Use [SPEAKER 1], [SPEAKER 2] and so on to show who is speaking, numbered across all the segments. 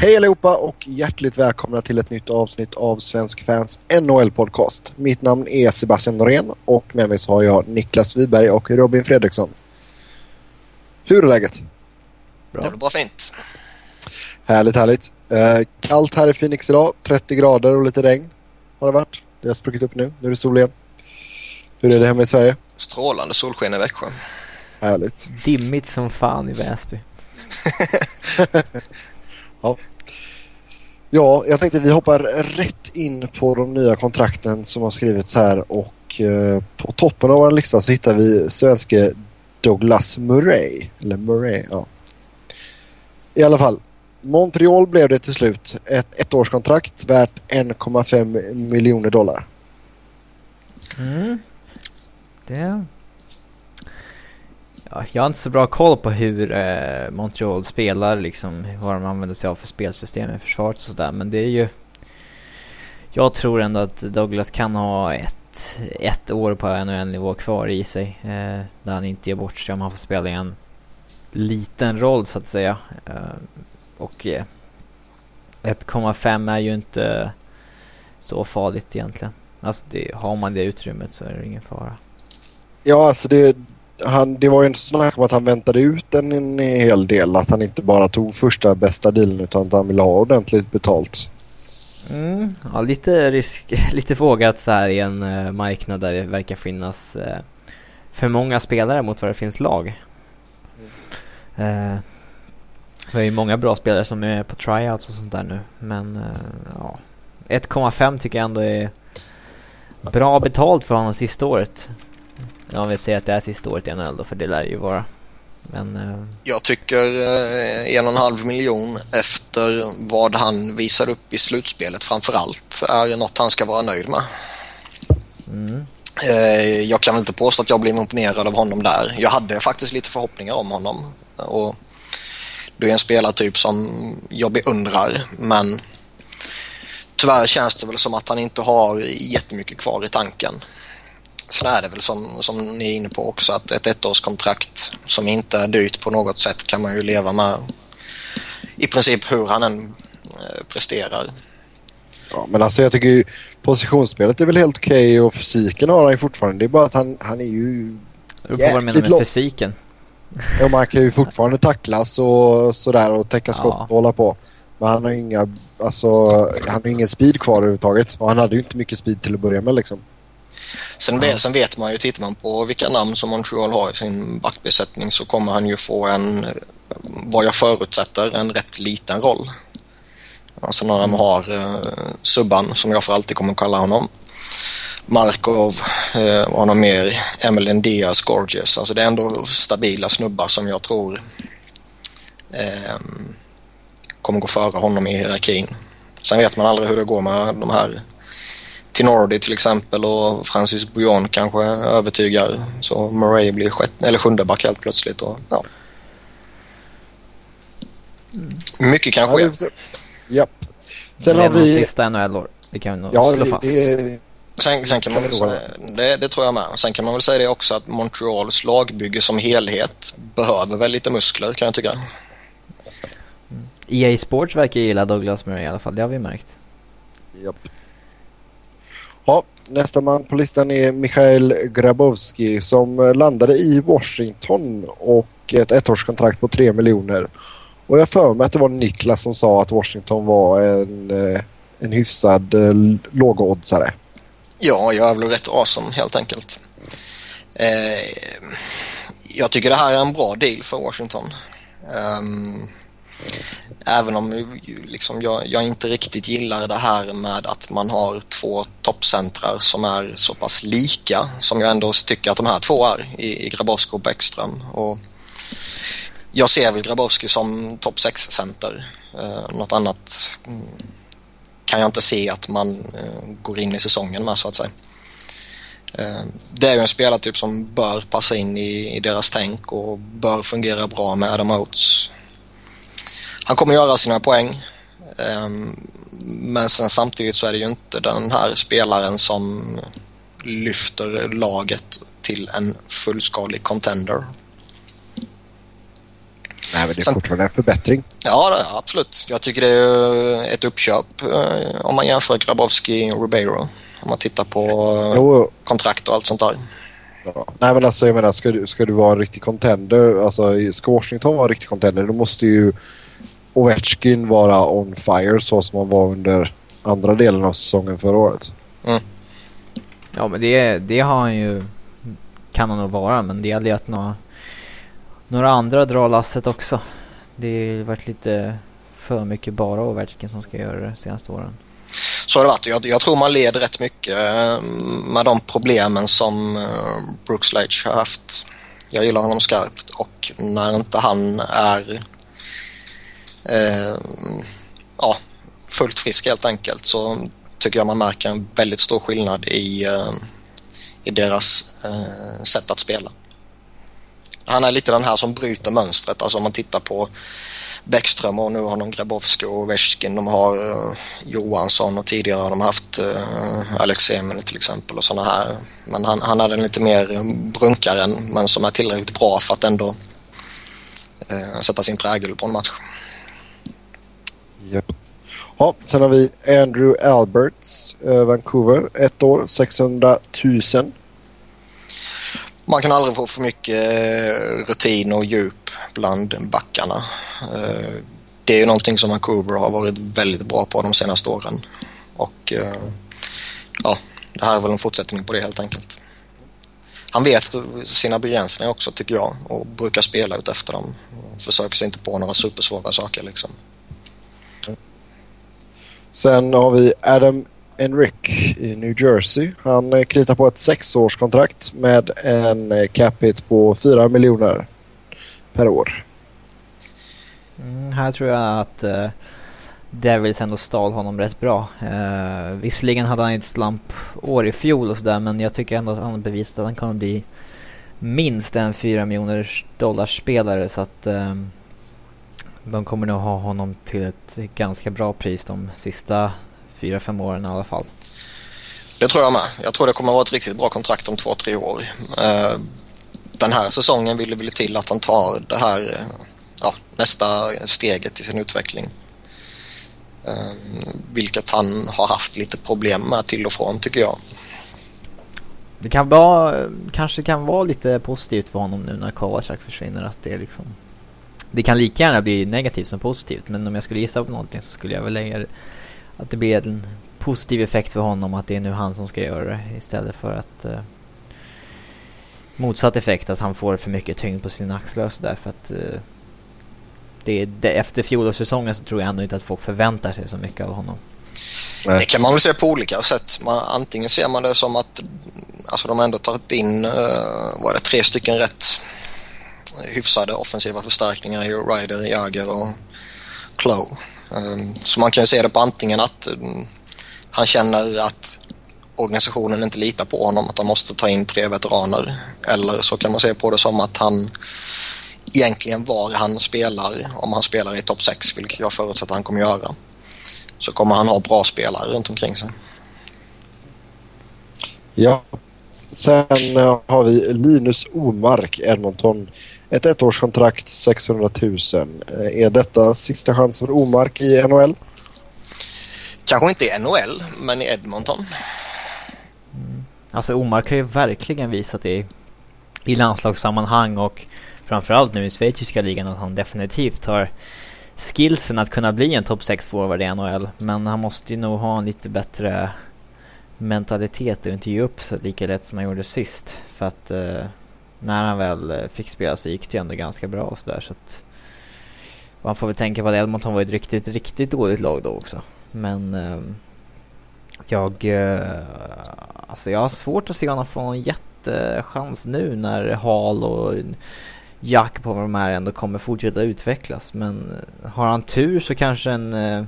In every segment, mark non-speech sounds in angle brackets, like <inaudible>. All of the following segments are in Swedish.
[SPEAKER 1] Hej allihopa och hjärtligt välkomna till ett nytt avsnitt av Svensk Fans NHL-podcast. Mitt namn är Sebastian Norén och med mig så har jag Niklas Wiberg och Robin Fredriksson. Hur är läget?
[SPEAKER 2] Bra. Det blir bra fint.
[SPEAKER 1] Härligt, härligt. Eh, kallt här i Phoenix idag. 30 grader och lite regn har det varit. Det har spruckit upp nu. Nu är det sol igen. Hur är det hemma i Sverige?
[SPEAKER 2] Strålande solsken i Växjö.
[SPEAKER 1] Härligt.
[SPEAKER 3] Dimmigt som fan i Väsby. <laughs>
[SPEAKER 1] ja. ja, jag tänkte vi hoppar rätt in på de nya kontrakten som har skrivits här och eh, på toppen av vår lista så hittar vi svenske Douglas Murray. Eller Murray, ja. I alla fall. Montreal blev det till slut. Ett ettårskontrakt värt 1,5 miljoner dollar.
[SPEAKER 3] Mm. Det... Ja, jag har inte så bra koll på hur eh, Montreal spelar, liksom vad de använder sig av för spelsystem i försvaret och sådär. Men det är ju... Jag tror ändå att Douglas kan ha ett, ett år på NHL-nivå kvar i sig. Eh, där han inte ger bort sig om han får spela i en liten roll så att säga. Eh, och eh, 1,5 är ju inte så farligt egentligen. Alltså det, har man det utrymmet så är det ingen fara.
[SPEAKER 1] Ja, alltså det, han, det var ju inte snack om att han väntade ut en, en hel del. Att han inte bara tog första bästa dealen utan att han ville ha ordentligt betalt.
[SPEAKER 3] Mm, ja, lite risk, <laughs> lite vågat så här i en uh, marknad där det verkar finnas uh, för många spelare mot vad det finns lag. Mm. Uh, vi har ju många bra spelare som är på tryouts och sånt där nu. Men ja, 1,5 tycker jag ändå är bra betalt för honom sista året. Om vi säger att det är sista året i NHL då, för det lär ju vara. Men, uh...
[SPEAKER 2] Jag tycker uh, en och en halv miljon efter vad han visar upp i slutspelet framförallt är något han ska vara nöjd med. Mm. Uh, jag kan väl inte påstå att jag blev imponerad av honom där. Jag hade faktiskt lite förhoppningar om honom. Och det är en spelartyp som jag beundrar men tyvärr känns det väl som att han inte har jättemycket kvar i tanken. Sen är det väl som, som ni är inne på också att ett ettårskontrakt som inte är dyrt på något sätt kan man ju leva med i princip hur han än eh, presterar.
[SPEAKER 1] Ja, men alltså jag tycker ju positionsspelet är väl helt okej okay och fysiken har han ju fortfarande. Det är bara att han, han är ju
[SPEAKER 3] beror på vad du menar med fysiken.
[SPEAKER 1] Ja, man kan ju fortfarande tacklas och sådär och täcka skott ja. och hålla på. Men han har ju inga, alltså, han har ingen speed kvar överhuvudtaget. Och han hade ju inte mycket speed till att börja med liksom.
[SPEAKER 2] Sen, vet, sen vet man ju, tittar man på vilka namn som Montreal har i sin backbesättning så kommer han ju få en, vad jag förutsätter, en rätt liten roll. Alltså när de har eh, Subban, som jag för alltid kommer att kalla honom. Markov eh, och honom mer, Emilien Diaz, Gorgeous. Alltså det är ändå stabila snubbar som jag tror eh, kommer gå före honom i hierarkin. Sen vet man aldrig hur det går med de här Tinordi till exempel och Francis Bouillon kanske övertygar så Murray blir sjätte, eller sjunde back helt plötsligt. Och, ja. Mycket kan ske. Ja,
[SPEAKER 1] Japp.
[SPEAKER 3] Sen har vi... sista NHL-år. Det kan vi nog ja, slå fast. Det,
[SPEAKER 2] Sen, sen, kan man väl säga, det, det, tror jag med. Sen kan man väl säga det också att Montreals lagbygge som helhet behöver väl lite muskler kan jag tycka.
[SPEAKER 3] EA Sports verkar gilla Douglas Murray i alla fall, det har vi märkt.
[SPEAKER 1] Japp. Ja, nästa man på listan är Mikhail Grabowski som landade i Washington och ett ettårskontrakt på 3 miljoner. Och jag för mig att det var Niklas som sa att Washington var en, eh, en hyfsad eh, lågoddsare.
[SPEAKER 2] Ja, jag är väl rätt awesome helt enkelt. Eh, jag tycker det här är en bra deal för Washington. Um, Även om liksom jag, jag, inte riktigt gillar det här med att man har två toppcentrar som är så pass lika som jag ändå tycker att de här två är i, i Grabowski och Bäckström. Och jag ser väl Grabowski som topp 6-center. Eh, något annat mm, kan jag inte se att man eh, går in i säsongen med så att säga. Eh, det är ju en spelartyp som bör passa in i, i deras tänk och bör fungera bra med Adam Oates han kommer göra sina poäng. Ehm, men sen samtidigt så är det ju inte den här spelaren som lyfter laget till en fullskalig contender.
[SPEAKER 1] Nej, men det är Sen, fortfarande en förbättring.
[SPEAKER 2] Ja, det, absolut. Jag tycker det är ett uppköp eh, om man jämför Grabowski och Ribeiro. Om man tittar på jo. kontrakt och allt sånt där.
[SPEAKER 1] Ja. Nej men alltså jag menar ska du, ska du vara en riktig contender, alltså ska Washington vara en riktig contender då måste ju Ovechkin vara on fire så som han var under andra delen av säsongen förra året. Mm.
[SPEAKER 3] Ja men det, det har han ju, kan han nog vara men det gäller ju att några, några andra drar lasset också. Det har varit lite för mycket bara Ovechkin som ska göra det senaste åren.
[SPEAKER 2] Så har det varit. Jag, jag tror man leder rätt mycket eh, med de problemen som eh, Brooks Leitch har haft. Jag gillar honom skarpt och när inte han är Eh, ja, fullt frisk helt enkelt så tycker jag man märker en väldigt stor skillnad i, eh, i deras eh, sätt att spela. Han är lite den här som bryter mönstret. Alltså om man tittar på Bäckström och nu har de Grabowski och Veskin. De har eh, Johansson och tidigare har de haft uh, Alex Emil till exempel och sådana här. Men han, han är den lite mer brunkaren men som är tillräckligt bra för att ändå sätta sin prägel på en match.
[SPEAKER 1] Ja, sen har vi Andrew Alberts, eh, Vancouver. Ett år, 600 000
[SPEAKER 2] man kan aldrig få för mycket eh, rutin och djup bland backarna. Eh, det är ju någonting som Vancouver har varit väldigt bra på de senaste åren. Och ja, det här är väl en fortsättning på det helt enkelt. Han vet sina begränsningar också tycker jag och brukar spela ut efter dem. Försöker sig inte på några supersvåra saker liksom.
[SPEAKER 1] Sen har vi Adam Enric i New Jersey. Han eh, kritar på ett sexårskontrakt med en eh, cap hit på 4 miljoner per år.
[SPEAKER 3] Mm, här tror jag att uh, Devils ändå stal honom rätt bra. Uh, visserligen hade han ett slampår i fjol och sådär men jag tycker ändå att han har bevisat att han kommer bli minst en 4 miljoner dollar-spelare. så att uh, de kommer nog ha honom till ett ganska bra pris de sista fyra, fem åren i alla fall.
[SPEAKER 2] Det tror jag med. Jag tror det kommer att vara ett riktigt bra kontrakt om två, tre år. Eh, den här säsongen vill det till att han tar det här eh, ja, nästa steget i sin utveckling. Eh, vilket han har haft lite problem med till och från tycker jag.
[SPEAKER 3] Det kan vara, kanske kan vara lite positivt för honom nu när Kowalczak försvinner att det liksom Det kan lika gärna bli negativt som positivt men om jag skulle gissa på någonting så skulle jag väl lägga att det blir en positiv effekt för honom att det är nu han som ska göra det istället för att uh, motsatt effekt att han får för mycket tyngd på sina axlar och sådär för att uh, det, det, efter fjolårssäsongen så tror jag ändå inte att folk förväntar sig så mycket av honom.
[SPEAKER 2] Det kan man väl se på olika sätt. Man, antingen ser man det som att alltså de ändå tagit in uh, vad det, tre stycken rätt hyfsade offensiva förstärkningar i Ryder, Jagger och Clow. Ehm, så man kan ju se det på antingen att mm, han känner att organisationen inte litar på honom, att de måste ta in tre veteraner. Eller så kan man se på det som att han egentligen var han spelar, om han spelar i topp 6, vilket jag förutsätter han kommer göra, så kommer han ha bra spelare runt omkring sig.
[SPEAKER 1] Ja. Sen eh, har vi Linus Omark, Edmonton. Ett ettårskontrakt, 600 000. Eh, är detta sista chansen för Omark i NHL?
[SPEAKER 2] Kanske inte i NHL, men i Edmonton.
[SPEAKER 3] Mm. Alltså Omark har ju verkligen visat det i landslagssammanhang och framförallt nu i schweiziska ligan att han definitivt har skillsen att kunna bli en topp 6 forward i NHL. Men han måste ju nog ha en lite bättre mentalitet och inte ge upp så lika lätt som han gjorde sist. För att uh, när han väl eh, fick spela så gick det ju ändå ganska bra och sådär så att man får väl tänka på att Edmonton var ett riktigt, riktigt dåligt lag då också. Men eh, jag, eh, alltså jag har svårt att se honom få någon jättechans nu när Hall och Jack på vad de här ändå kommer fortsätta utvecklas. Men eh, har han tur så kanske en, eh,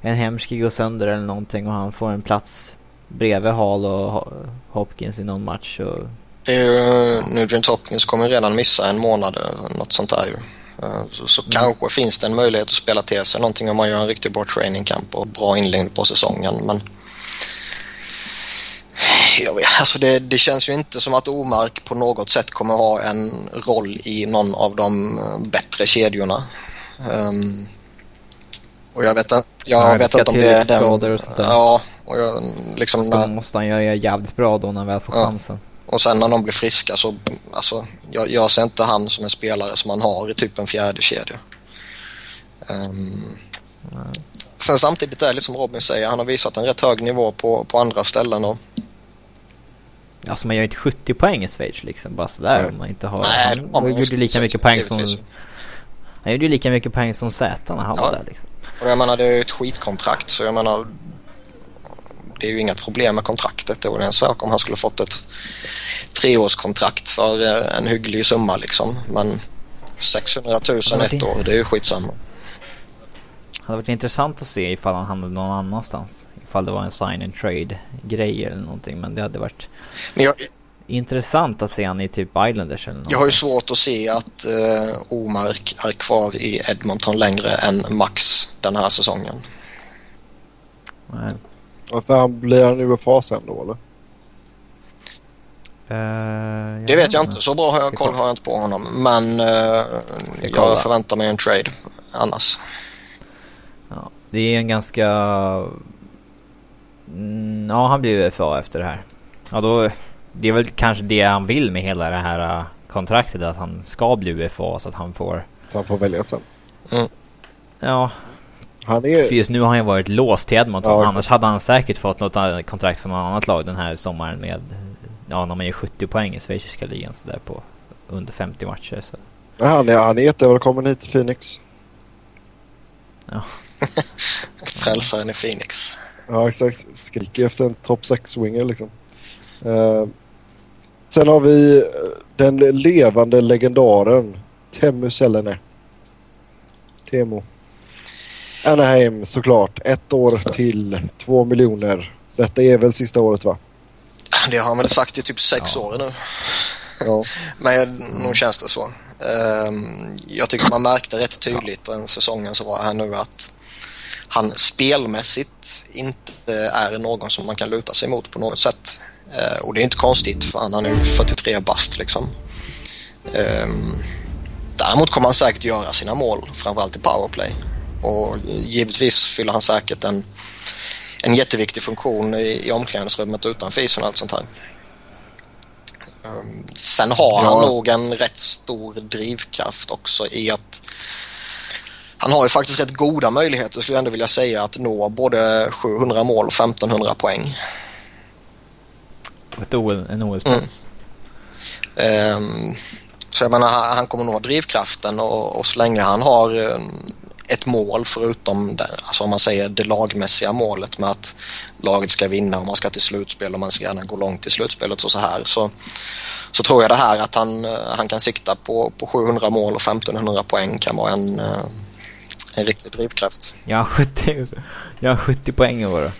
[SPEAKER 3] en Hemski går sönder eller någonting och han får en plats bredvid Hall och Hopkins i någon match. Och
[SPEAKER 2] det är ju, Nugent Hopkins kommer redan missa en månad eller något sånt där ju. Eh, så, så mm. kanske finns det en möjlighet att spela till sig någonting om man gör en riktigt bra training camp och bra inledning på säsongen. Men Jag vet, alltså det, det, känns ju inte som att Omark på något sätt kommer ha en roll i någon av de bättre kedjorna. Um, och jag vet, jag ja, vet inte om det är den... Och ja, och jag, liksom...
[SPEAKER 3] När, måste han göra jävligt bra då när han väl får ja. chansen.
[SPEAKER 2] Och sen när de blir friska så, alltså, jag, jag ser inte han som en spelare som man har i typ en fjärde kedja. Um, sen samtidigt är det lite som Robin säger, han har visat en rätt hög nivå på, på andra ställen. Och...
[SPEAKER 3] Alltså man gör inte 70 poäng i Schweiz liksom, bara sådär om man inte har... Nej, han, han gjorde lika mycket poäng som... Han gjorde ju lika mycket poäng som Z när han ja. var där liksom.
[SPEAKER 2] Och jag menar det är ju ett skitkontrakt så jag menar det är ju inga problem med kontraktet. Det vore en sak om han skulle fått ett treårskontrakt för eh, en hygglig summa liksom. Men 600 000 ett år, det är ju skitsamma.
[SPEAKER 3] Det hade varit intressant att se ifall han hamnade någon annanstans. Ifall det var en sign and trade grej eller någonting. Men det hade varit jag, intressant att se han i typ Islanders eller något.
[SPEAKER 2] Jag har ju svårt att se att uh, Omark är kvar i Edmonton längre än max den här säsongen.
[SPEAKER 1] Nej. Varför han blir han UFA sen då eller?
[SPEAKER 2] Uh, det vet jag inte. Så bra har jag, koll har jag inte på honom. Men uh, jag förväntar mig en trade annars.
[SPEAKER 3] Ja, det är en ganska... Mm, ja, han blir UFA efter det här. Ja, då... Det är väl kanske det han vill med hela det här uh, kontraktet. Att han ska bli UFA så att han får...
[SPEAKER 1] Så han får välja sen. Mm.
[SPEAKER 3] Ja, han är... För just nu har han ju varit låst till Edmonton. Ja, Annars hade han säkert fått något kontrakt från något annat lag den här sommaren med... Ja, när man gör 70 poäng i schweiziska ligan sådär på under 50 matcher. Så.
[SPEAKER 1] Ja, han, är, han är jättevälkommen hit till Phoenix.
[SPEAKER 2] Ja. <laughs> Frälsaren i Phoenix.
[SPEAKER 1] Ja, exakt. Skriker efter en topp 6-winger liksom. Uh, sen har vi eh, den levande legendaren Temmu Selene. Temo. Anaheim såklart. Ett år till. Två miljoner. Detta är väl sista året va?
[SPEAKER 2] Det har han väl sagt i typ sex ja. år nu. Ja. <laughs> Men nog känns det så. Um, jag tycker man märkte rätt tydligt den säsongen som var här nu att han spelmässigt inte är någon som man kan luta sig mot på något sätt. Uh, och det är inte konstigt för han, är 43 bast liksom. Um, däremot kommer han säkert göra sina mål, framförallt i powerplay. Och givetvis fyller han säkert en, en jätteviktig funktion i, i omklädningsrummet utanför isen och allt sånt här. Um, sen har han nog en rätt stor drivkraft också i att han har ju faktiskt rätt goda möjligheter skulle jag ändå vilja säga att nå både 700 mål och 1500 poäng.
[SPEAKER 3] Ett OL, en OS-plats.
[SPEAKER 2] Mm. Um, så jag menar han kommer nog ha drivkraften och, och så länge han har um, ett mål förutom det, alltså om man säger det lagmässiga målet med att laget ska vinna och man ska till slutspel och man ska gärna gå långt i slutspelet och så här. Så, så tror jag det här att han, eh, han kan sikta på, på 700 mål och 1500 poäng kan vara en, eh, en riktig drivkraft.
[SPEAKER 3] Jag har 70, jag har 70 poäng i år.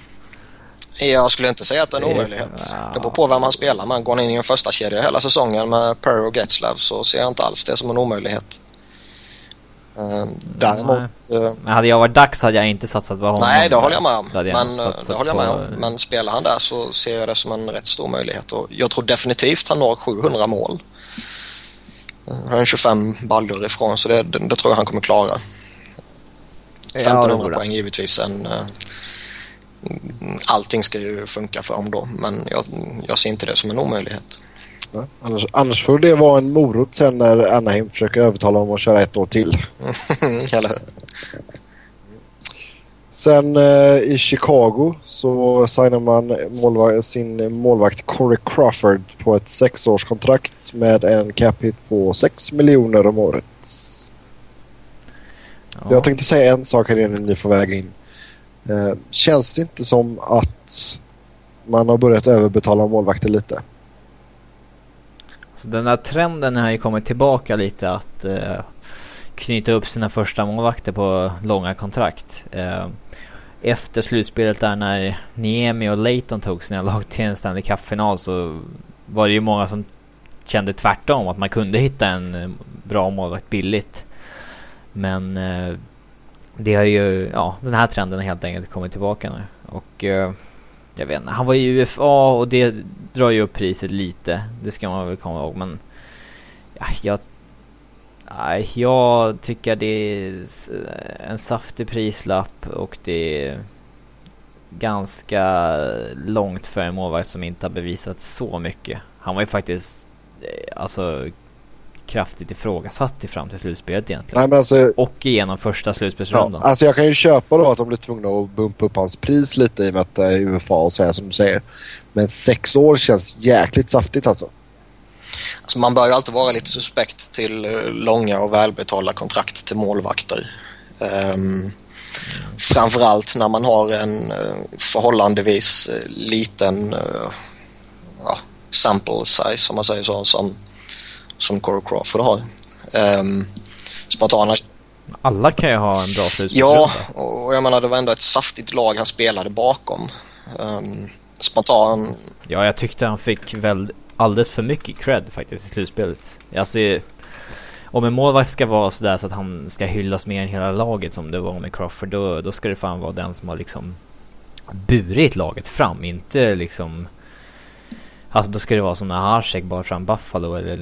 [SPEAKER 2] Jag skulle inte säga att det är en omöjlighet. Det beror på vem man spelar med. Går han in i en första kedja hela säsongen med Perry och Getzlav så ser jag inte alls det som en omöjlighet. Uh, däremot... Uh,
[SPEAKER 3] men hade jag varit dags hade jag inte satsat på honom.
[SPEAKER 2] Nej, det håller jag med om. Men, eh, det håller jag med om. men spelar han där så ser jag det som en rätt stor möjlighet. Och jag tror definitivt han når 700 mål. Han är 25 baljor ifrån så det, det, det, tror jag han kommer klara. 1500 ja, poäng givetvis. En, allting ska ju funka för honom då men jag, jag ser inte det som en omöjlighet.
[SPEAKER 1] Annars, annars får det vara en morot sen när Anaheim försöker övertala honom att köra ett år till. <laughs> Eller Sen eh, i Chicago så signar man målvakt, sin målvakt Corey Crawford på ett sexårskontrakt med en cap hit på 6 miljoner om året. Ja. Jag tänkte säga en sak här innan ni får väga in. Eh, känns det inte som att man har börjat överbetala målvakter lite?
[SPEAKER 3] Så den där trenden har ju kommit tillbaka lite att eh, knyta upp sina första målvakter på långa kontrakt. Eh, efter slutspelet där när Niemi och Leighton tog sina lag till en Stanley Cup-final så var det ju många som kände tvärtom att man kunde hitta en eh, bra målvakt billigt. Men eh, det har ju, ja den här trenden har helt enkelt kommit tillbaka nu. Och eh, jag vet inte, han var i UFA och det drar ju upp priset lite. Det ska man väl komma ihåg men ja, jag Nej, jag tycker det är eh, en saftig prislapp och det är ganska långt för en målvakt som inte har bevisat så mycket. Han var ju faktiskt eh, alltså kraftigt ifrågasatt i fram till slutspelet egentligen.
[SPEAKER 1] Nej, men alltså,
[SPEAKER 3] och igenom första slutspelsrundan.
[SPEAKER 1] Ja, alltså jag kan ju köpa då att de blir tvungna att bumpa upp hans pris lite i och med att det är UFA och sådär som du säger. Men sex år känns jäkligt saftigt alltså.
[SPEAKER 2] Alltså man bör ju alltid vara lite suspekt till eh, långa och välbetalda kontrakt till målvakter. Um, framförallt när man har en uh, förhållandevis liten uh, ja, sample size om man säger så som, som Corey Crawford har. Um, spontana...
[SPEAKER 3] Alla kan ju ha en bra slutspelsrunda.
[SPEAKER 2] Ja, och jag menar det var ändå ett saftigt lag han spelade bakom. Um, spontan...
[SPEAKER 3] Ja, jag tyckte han fick väldigt alldeles för mycket cred faktiskt i slutspelet. Alltså, om en målvakt ska vara sådär så att han ska hyllas mer än hela laget som det var med Crawford, då, då ska det fan vara den som har liksom burit laget fram, inte liksom Alltså då ska det vara som när Hasek bar fram Buffalo eller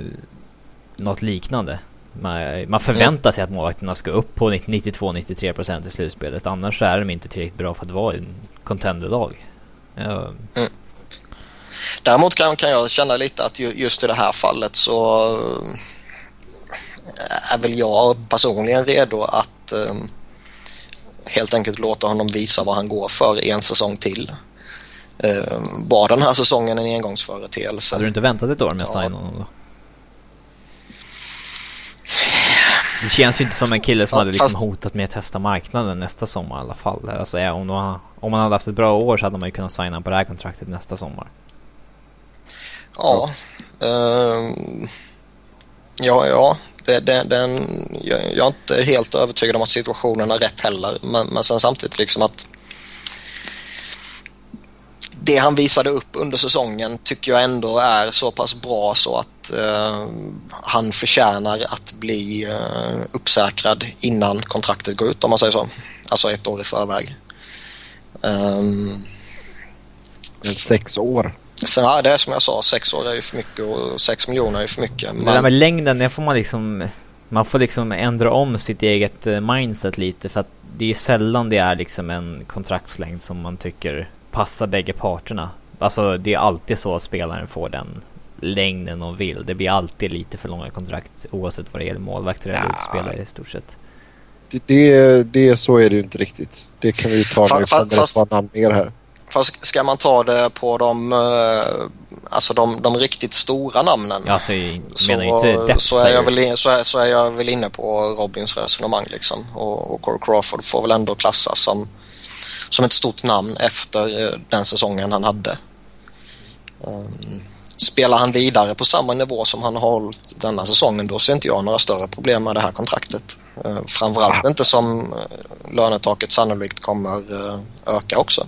[SPEAKER 3] något liknande. Man, man förväntar sig att målvakterna ska upp på 92-93% i slutspelet. Annars så är de inte tillräckligt bra för att vara en contenderlag. Ja. Mm.
[SPEAKER 2] Däremot kan, kan jag känna lite att just i det här fallet så eh, är väl jag personligen redo att um, helt enkelt låta honom visa vad han går för en säsong till. Um, var den här säsongen en engångsföreteelse?
[SPEAKER 3] Hade du inte väntat ett år med att ja. då? Det känns ju inte som en kille som ja, hade liksom hotat med att testa marknaden nästa sommar i alla fall. Alltså, om, om man hade haft ett bra år så hade man ju kunnat signa på det här kontraktet nästa sommar.
[SPEAKER 2] Ja. Uh, ja, ja. Det, det, den, jag, jag, är inte helt övertygad om att situationen är rätt heller. Men, men sen samtidigt liksom att det han visade upp under säsongen tycker jag ändå är så pass bra så att uh, han förtjänar att bli uh, uppsäkrad innan kontraktet går ut om man säger så. Alltså ett år i förväg. Um,
[SPEAKER 1] sex år.
[SPEAKER 2] Sen, ja, det är som jag sa, sex år är ju för mycket och sex miljoner är ju för mycket.
[SPEAKER 3] Men... Det där med längden, det får man liksom... Man får liksom ändra om sitt eget eh, mindset lite för att det är sällan det är liksom en kontraktslängd som man tycker passar bägge parterna. Alltså det är alltid så att spelaren får den längden de vill. Det blir alltid lite för långa kontrakt oavsett vad det gäller målvakter eller ja. utspelare i stort sett.
[SPEAKER 1] Det, det, det, så är det ju inte riktigt. Det kan vi ta när vi kommer ett namn mer här.
[SPEAKER 2] Fast ska man ta det på de, eh, alltså de, de riktigt stora namnen
[SPEAKER 3] så, inte
[SPEAKER 2] så, är jag väl, så, är, så är jag väl inne på Robins resonemang. Liksom. Och, och Corey Crawford får väl ändå klassas som, som ett stort namn efter eh, den säsongen han hade. Ehm, spelar han vidare på samma nivå som han har hållit denna säsongen då ser inte jag några större problem med det här kontraktet. Ehm, framförallt inte som eh, lönetaket sannolikt kommer eh, öka också.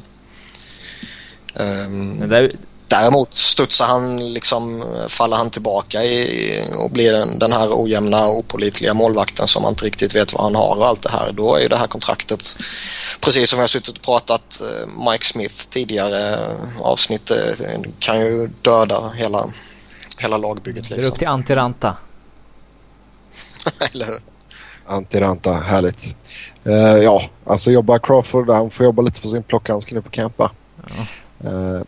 [SPEAKER 2] Ehm, um, där... Däremot studsar han liksom, faller han tillbaka i, och blir den, den här ojämna och opolitliga målvakten som man inte riktigt vet vad han har och allt det här. Då är ju det här kontraktet, precis som jag har suttit och pratat eh, Mike Smith tidigare avsnitt, eh, kan ju döda hela, hela lagbygget. Liksom.
[SPEAKER 3] Det är upp till Antiranta. <laughs>
[SPEAKER 2] Eller hur?
[SPEAKER 1] Antiranta, härligt. Uh, ja, alltså jobbar Crawford, han får jobba lite på sin plockhandske nu på campa. Ja. Eh,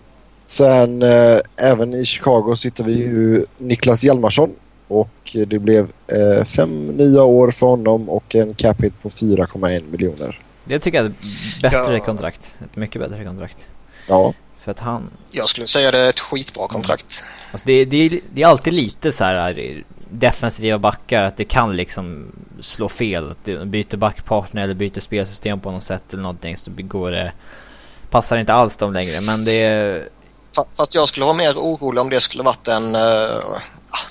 [SPEAKER 1] sen eh, även i Chicago sitter vi ju Niklas Hjalmarsson och det blev eh, fem nya år för honom och en cap hit på 4,1 miljoner.
[SPEAKER 3] Det tycker jag är ett bättre ja. kontrakt. Ett mycket bättre kontrakt.
[SPEAKER 1] Ja.
[SPEAKER 3] För att han...
[SPEAKER 2] Jag skulle säga det är ett skitbra kontrakt.
[SPEAKER 3] Alltså det, det, det är alltid lite så här defensiva backar att det kan liksom slå fel. Att du byter backpartner eller byter spelsystem på något sätt eller någonting så går det passar inte alls dem längre. Men det
[SPEAKER 2] Fast jag skulle vara mer orolig om det skulle varit en... Uh,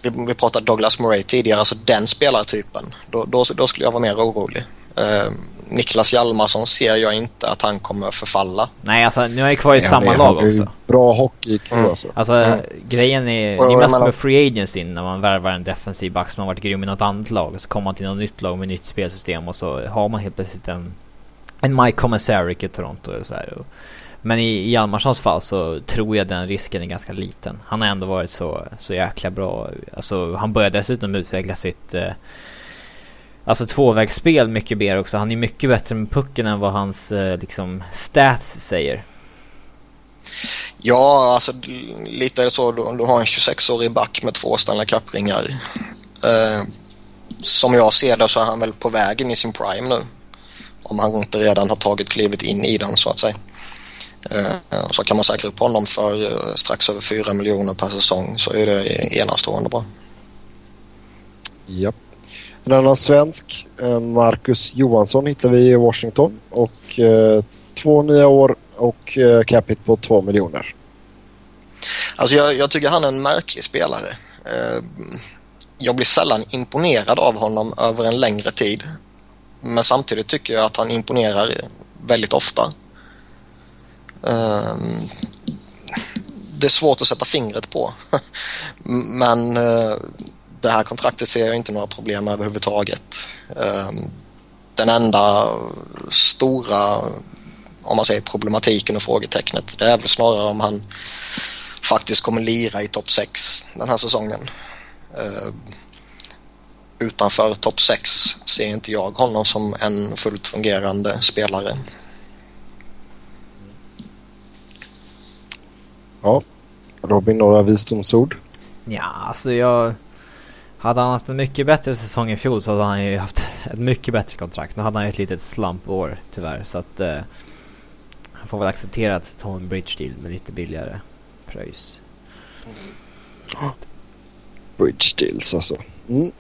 [SPEAKER 2] vi, vi pratade Douglas Murray tidigare, alltså den spelartypen. Då, då, då skulle jag vara mer orolig. Uh, Niklas Hjalmarsson ser jag inte att han kommer förfalla.
[SPEAKER 3] Nej, alltså nu är jag kvar i ja, samma
[SPEAKER 1] det,
[SPEAKER 3] lag också.
[SPEAKER 1] Bra hockey mm.
[SPEAKER 3] alltså. Alltså mm. grejen är, ni måste vara free agency när man värvar en defensiv back som har varit grym i något annat lag. Så kommer man till något nytt lag med nytt spelsystem och så har man helt plötsligt en, en Mike Commissaric i Toronto. Och så här, och men i Hjalmarssons fall så tror jag den risken är ganska liten. Han har ändå varit så, så jäkla bra. Alltså han börjar dessutom utveckla sitt eh, Alltså tvåvägsspel mycket mer också. Han är mycket bättre med pucken än vad hans eh, liksom stats säger.
[SPEAKER 2] Ja, alltså lite är det så. Du, du har en 26-årig back med två Stanley Cup-ringar. Eh, som jag ser det så är han väl på vägen i sin prime nu. Om han inte redan har tagit klivet in i den så att säga. Eh, så kan man säkra upp honom för eh, strax över 4 miljoner per säsong så är det enastående bra.
[SPEAKER 1] Japp. En annan svensk, eh, Marcus Johansson, hittar vi i Washington. Och eh, två nya år och eh, capita på 2 miljoner.
[SPEAKER 2] Alltså jag, jag, tycker han är en märklig spelare. Eh, jag blir sällan imponerad av honom över en längre tid. Men samtidigt tycker jag att han imponerar väldigt ofta. Ehm, det är svårt att sätta fingret på. <laughs> Men eh, det här kontraktet ser jag inte några problem med överhuvudtaget. Ehm, den enda stora om man säger problematiken och frågetecknet det är väl snarare om han faktiskt kommer lira i topp 6 den här säsongen. Ehm, utanför topp 6 ser inte jag honom som en fullt fungerande spelare.
[SPEAKER 1] Ja. Robin, några visdomsord?
[SPEAKER 3] Ja, alltså jag... Hade han haft en mycket bättre säsong i fjol så hade han ju haft ett mycket bättre kontrakt. Nu hade han ju ett litet slumpår tyvärr så att... Eh, han får väl acceptera att ta en bridge deal med lite billigare pröjs. <gasps>
[SPEAKER 1] Bridge deals alltså. Mm.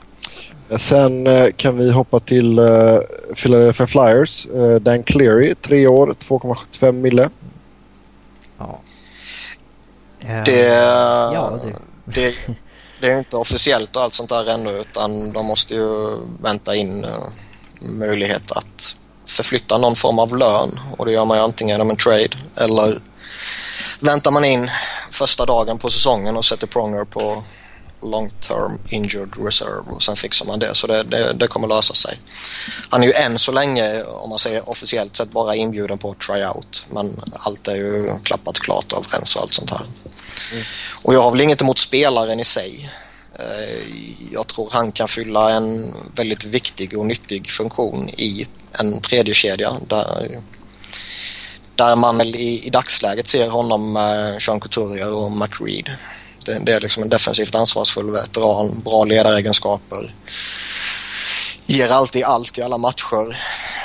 [SPEAKER 1] Sen eh, kan vi hoppa till uh, Philadelphia Flyers. Uh, Dan Cleary, tre år, 2,75 mille.
[SPEAKER 2] Ja. Det, ja, det. det, det är inte officiellt och allt sånt där ännu utan de måste ju vänta in uh, möjlighet att förflytta någon form av lön och det gör man ju antingen genom en trade eller väntar man in första dagen på säsongen och sätter Pronger på long term injured reserve och sen fixar man det så det, det, det, kommer lösa sig. Han är ju än så länge om man säger officiellt sett bara inbjuden på tryout men allt är ju klappat klart och överens och allt sånt här. Mm. Och jag har väl inget emot spelaren i sig. Eh, jag tror han kan fylla en väldigt viktig och nyttig funktion i en tredje kedja där, där man i, i dagsläget ser honom med Sean Couturier och McReed. Det, det är liksom en defensivt ansvarsfull veteran, bra ledaregenskaper. Ger alltid allt i alla matcher.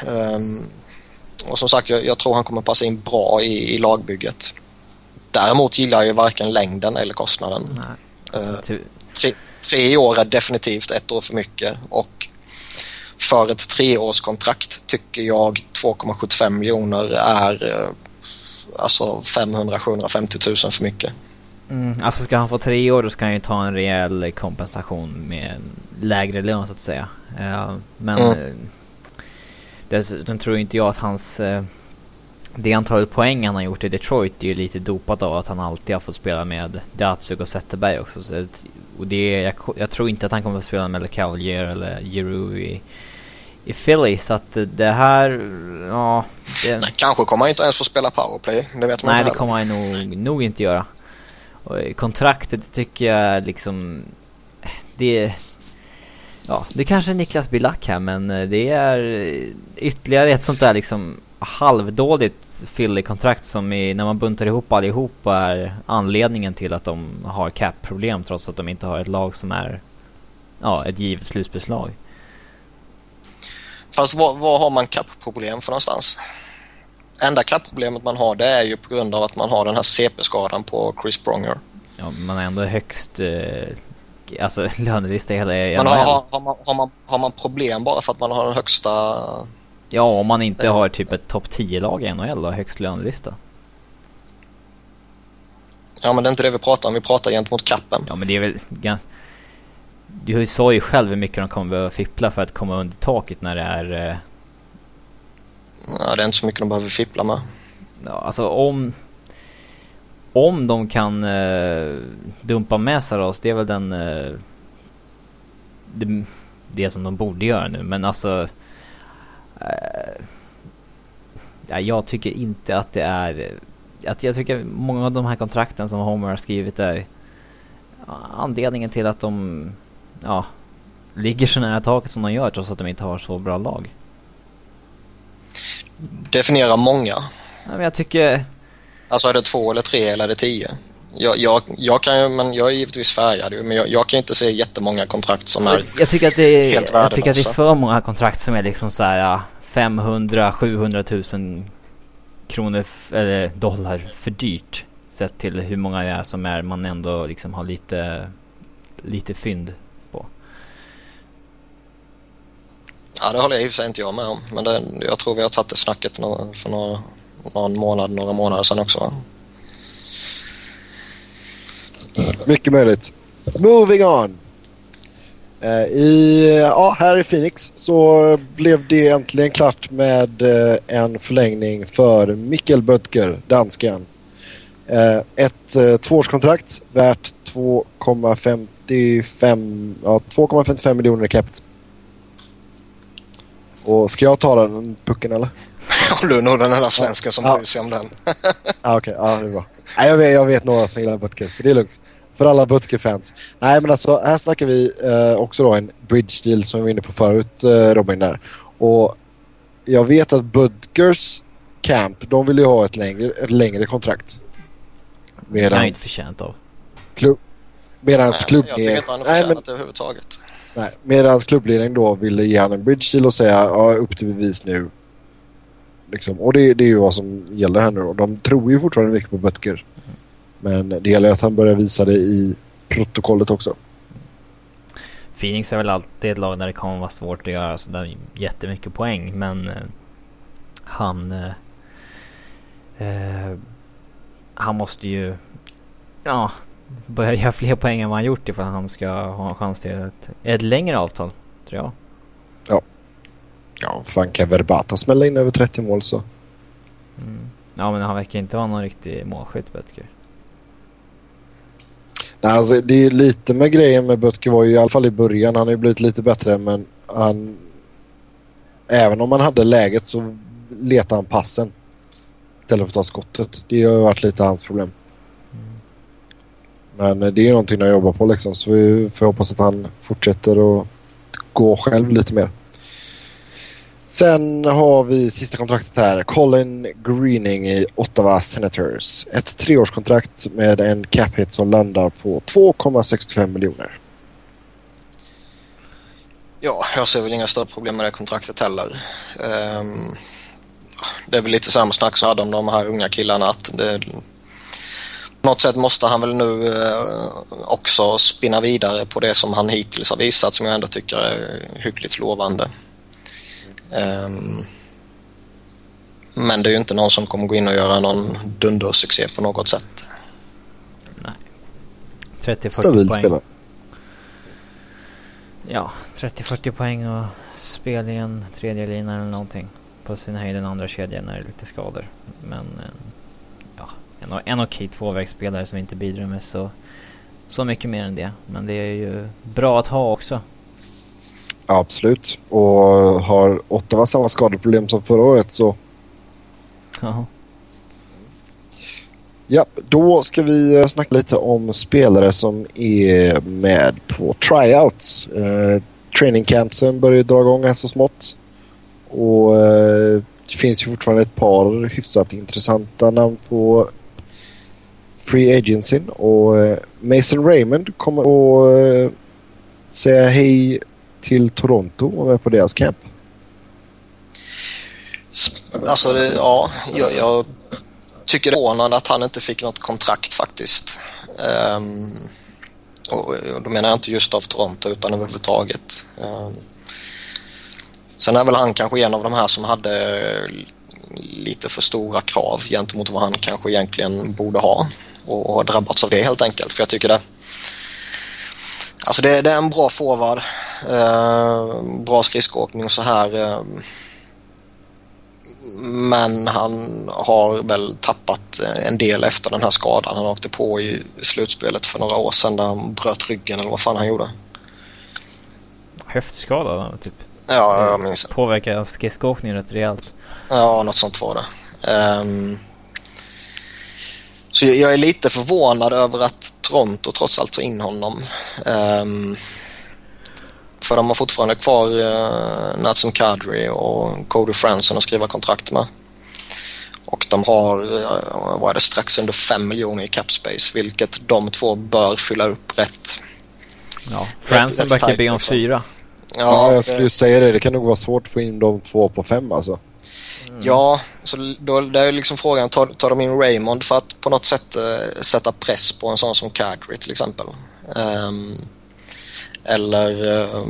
[SPEAKER 2] Um, och som sagt, jag, jag, tror han kommer passa in bra i, i lagbygget. Däremot gillar jag ju varken längden eller kostnaden. Uh, tre, tre år är definitivt ett år för mycket och för ett treårskontrakt tycker jag 2,75 miljoner är uh, alltså 500-750 000 för mycket.
[SPEAKER 3] Mm, alltså ska han få tre år då ska han ju ta en rejäl kompensation med lägre lön så att säga. Uh, men mm. uh, dessutom tror inte jag att hans... Uh, det antalet poäng han har gjort i Detroit är ju lite dopat av att han alltid har fått spela med Datsuk och Zetterberg också. Så, och det, jag, jag, tror inte att han kommer att spela med LeCavalier eller Giroux i, i Philly. Så att det här, ja...
[SPEAKER 2] Det... Nej, kanske kommer han inte ens få spela powerplay. Det vet man
[SPEAKER 3] Nej,
[SPEAKER 2] inte
[SPEAKER 3] det kommer han nog, nog inte göra. Och kontraktet tycker jag liksom... Det... Ja, det kanske är Niklas Bilack här men eh, det är ytterligare ett sånt där liksom halvdåligt Philly-kontrakt som är, när man buntar ihop allihopa är anledningen till att de har cap-problem trots att de inte har ett lag som är ja, ett givet slutspelslag.
[SPEAKER 2] Fast var, var har man cap-problem för någonstans? Enda kraftproblemet man har det är ju på grund av att man har den här CP-skadan på Chris Pronger.
[SPEAKER 3] Ja, man är ändå högst eh, alltså <laughs> lönelista i hela
[SPEAKER 2] Men har, har, har, man, har, man, har man problem bara för att man har den högsta...
[SPEAKER 3] Ja, om man inte eh, har typ ett topp 10-lag i NHL och högst lönelista.
[SPEAKER 2] Ja, men det är inte det vi pratar om. Vi pratar gentemot kappen.
[SPEAKER 3] Ja, men det är väl ganska... Du sa ju själv hur mycket de kommer behöva fippla för att komma under taket när det är eh,
[SPEAKER 2] Ja, det är inte så mycket de behöver fippla med.
[SPEAKER 3] Ja, alltså om... Om de kan eh, dumpa med Saros, det är väl den... Eh, det, det som de borde göra nu, men alltså... Eh, ja, jag tycker inte att det är att jag tycker många av de här kontrakten som Homer har skrivit är anledningen till att de ja, ligger så nära taket som de gör trots att de inte har så bra lag.
[SPEAKER 2] Definiera många.
[SPEAKER 3] Ja, men jag tycker...
[SPEAKER 2] Alltså är det två eller tre eller är det tio? Jag, jag, jag kan ju, men jag är givetvis färgad men jag, jag kan inte se jättemånga kontrakt som är
[SPEAKER 3] jag tycker att det är,
[SPEAKER 2] helt
[SPEAKER 3] Jag tycker att det är för många kontrakt som är liksom så här 500, 700 000 kronor eller dollar för dyrt. Sett till hur många det är som är man ändå liksom har lite, lite fynd på.
[SPEAKER 2] Ja, det håller jag i och för sig inte jag med om. Men det, jag tror vi har tagit det snacket för några, någon månad, några månader sedan också. Va?
[SPEAKER 1] Mycket möjligt. Moving on. Uh, i, ja, här i Phoenix så blev det äntligen klart med uh, en förlängning för Mikkel Böttger, dansken. Eh, ett tvåårskontrakt värt 2,55 ja, 2,55 miljoner i. Och ska jag ta den pucken eller? <laughs>
[SPEAKER 2] du är nog den enda svensken som ja. bryr sig om den. <laughs>
[SPEAKER 1] ah, Okej, okay. ja det är bra. Nej, jag, vet, jag vet några som gillar Butker så det är lugnt. För alla Butker-fans. Nej men alltså här snackar vi eh, också då en bridge deal som vi var inne på förut eh, Robin där. Och jag vet att Butkers camp, de vill ju ha ett längre, ett längre kontrakt.
[SPEAKER 3] Medans... Jag är inte förtjänt av.
[SPEAKER 1] Klubb... Medans klubbledning...
[SPEAKER 2] Jag tycker inte han är förtjänat men... överhuvudtaget.
[SPEAKER 1] Nej, medans klubbledningen då ville ge honom en bridge deal och säga ja, upp till bevis nu. Liksom. Och det, det är ju vad som gäller här nu då. De tror ju fortfarande mycket på Butker. Men det gäller att han börjar visa det i protokollet också.
[SPEAKER 3] Phoenix är väl alltid ett lag där det kommer vara svårt att göra sådär jättemycket poäng men eh, han eh, eh han måste ju ja, börja göra fler poäng än vad han gjort ifall han ska ha en chans till ett, ett längre avtal tror jag.
[SPEAKER 1] Ja. Ja, fan kan Verbata smälla in över 30 mål så.
[SPEAKER 3] Mm. Ja men han verkar inte vara någon riktig målskytt Böttger.
[SPEAKER 1] Nej, alltså, det är lite med grejen med Böttger var ju i alla fall i början. Han har ju blivit lite bättre men han... Även om han hade läget så letar han passen. Istället för att ta skottet. Det har ju varit lite hans problem. Men eh, det är ju någonting han jobbar på liksom. Så vi får hoppas att han fortsätter att gå själv lite mer. Sen har vi sista kontraktet här. Colin Greening i Ottawa Senators. Ett treårskontrakt med en cap hit som landar på 2,65 miljoner.
[SPEAKER 2] Ja, jag ser väl inga större problem med det kontraktet heller. Um, det är väl lite samma snack som hade om de här unga killarna att det, på något sätt måste han väl nu uh, också spinna vidare på det som han hittills har visat som jag ändå tycker är hyggligt lovande. Um, men det är ju inte någon som kommer gå in och göra någon dundersuccé på något sätt.
[SPEAKER 3] Nej. 30-40 poäng. Spelare. Ja, 30-40 poäng och spel i en tredje lina eller någonting. På sin höjd en andra kedja när det är lite skador. Men eh, en, en okej tvåvägsspelare som inte bidrar med så, så mycket mer än det. Men det är ju bra att ha också.
[SPEAKER 1] Absolut. Och har Ottawa samma skadeproblem som förra året så...
[SPEAKER 3] Jaha.
[SPEAKER 1] Ja, då ska vi eh, snacka lite om spelare som är med på tryouts. Eh, training campsen börjar dra igång så smått. Och eh, det finns ju fortfarande ett par hyfsat intressanta namn på Free Agency. Och eh, Mason Raymond kommer att eh, säga hej till Toronto och med på deras camp?
[SPEAKER 2] Alltså, det, ja, jag, jag tycker det är förvånande att han inte fick något kontrakt faktiskt. Um, och, och då menar jag inte just av Toronto utan överhuvudtaget. Um, sen är väl han kanske en av de här som hade lite för stora krav gentemot vad han kanske egentligen borde ha och har drabbats av det helt enkelt. För jag tycker det Alltså det, det är en bra forward. Eh, bra skridskoåkning och så här. Eh, men han har väl tappat en del efter den här skadan han åkte på i slutspelet för några år sedan där han bröt ryggen eller vad fan han gjorde.
[SPEAKER 3] Höftskada typ?
[SPEAKER 2] Ja, jag minns inte.
[SPEAKER 3] Påverkar skridskoåkningen rätt rejält?
[SPEAKER 2] Ja, något sånt var det. Um, Så jag är lite förvånad över att Toronto trots allt tog in honom. Um, för de har fortfarande kvar uh, Natsun Kadri och Cody Franson att skriva kontrakt med. Och de har, uh, vad är det, strax under 5 miljoner i cap space vilket de två bör fylla upp rätt.
[SPEAKER 3] Ja, Franson verkar be om fyra.
[SPEAKER 1] Ja, ja, jag skulle ju säga det. Det kan nog vara svårt att få in de två på fem alltså.
[SPEAKER 2] Mm. Ja, så då det är liksom frågan, tar, tar de in Raymond för att på något sätt uh, sätta press på en sån som Kadri till exempel? Um, eller uh,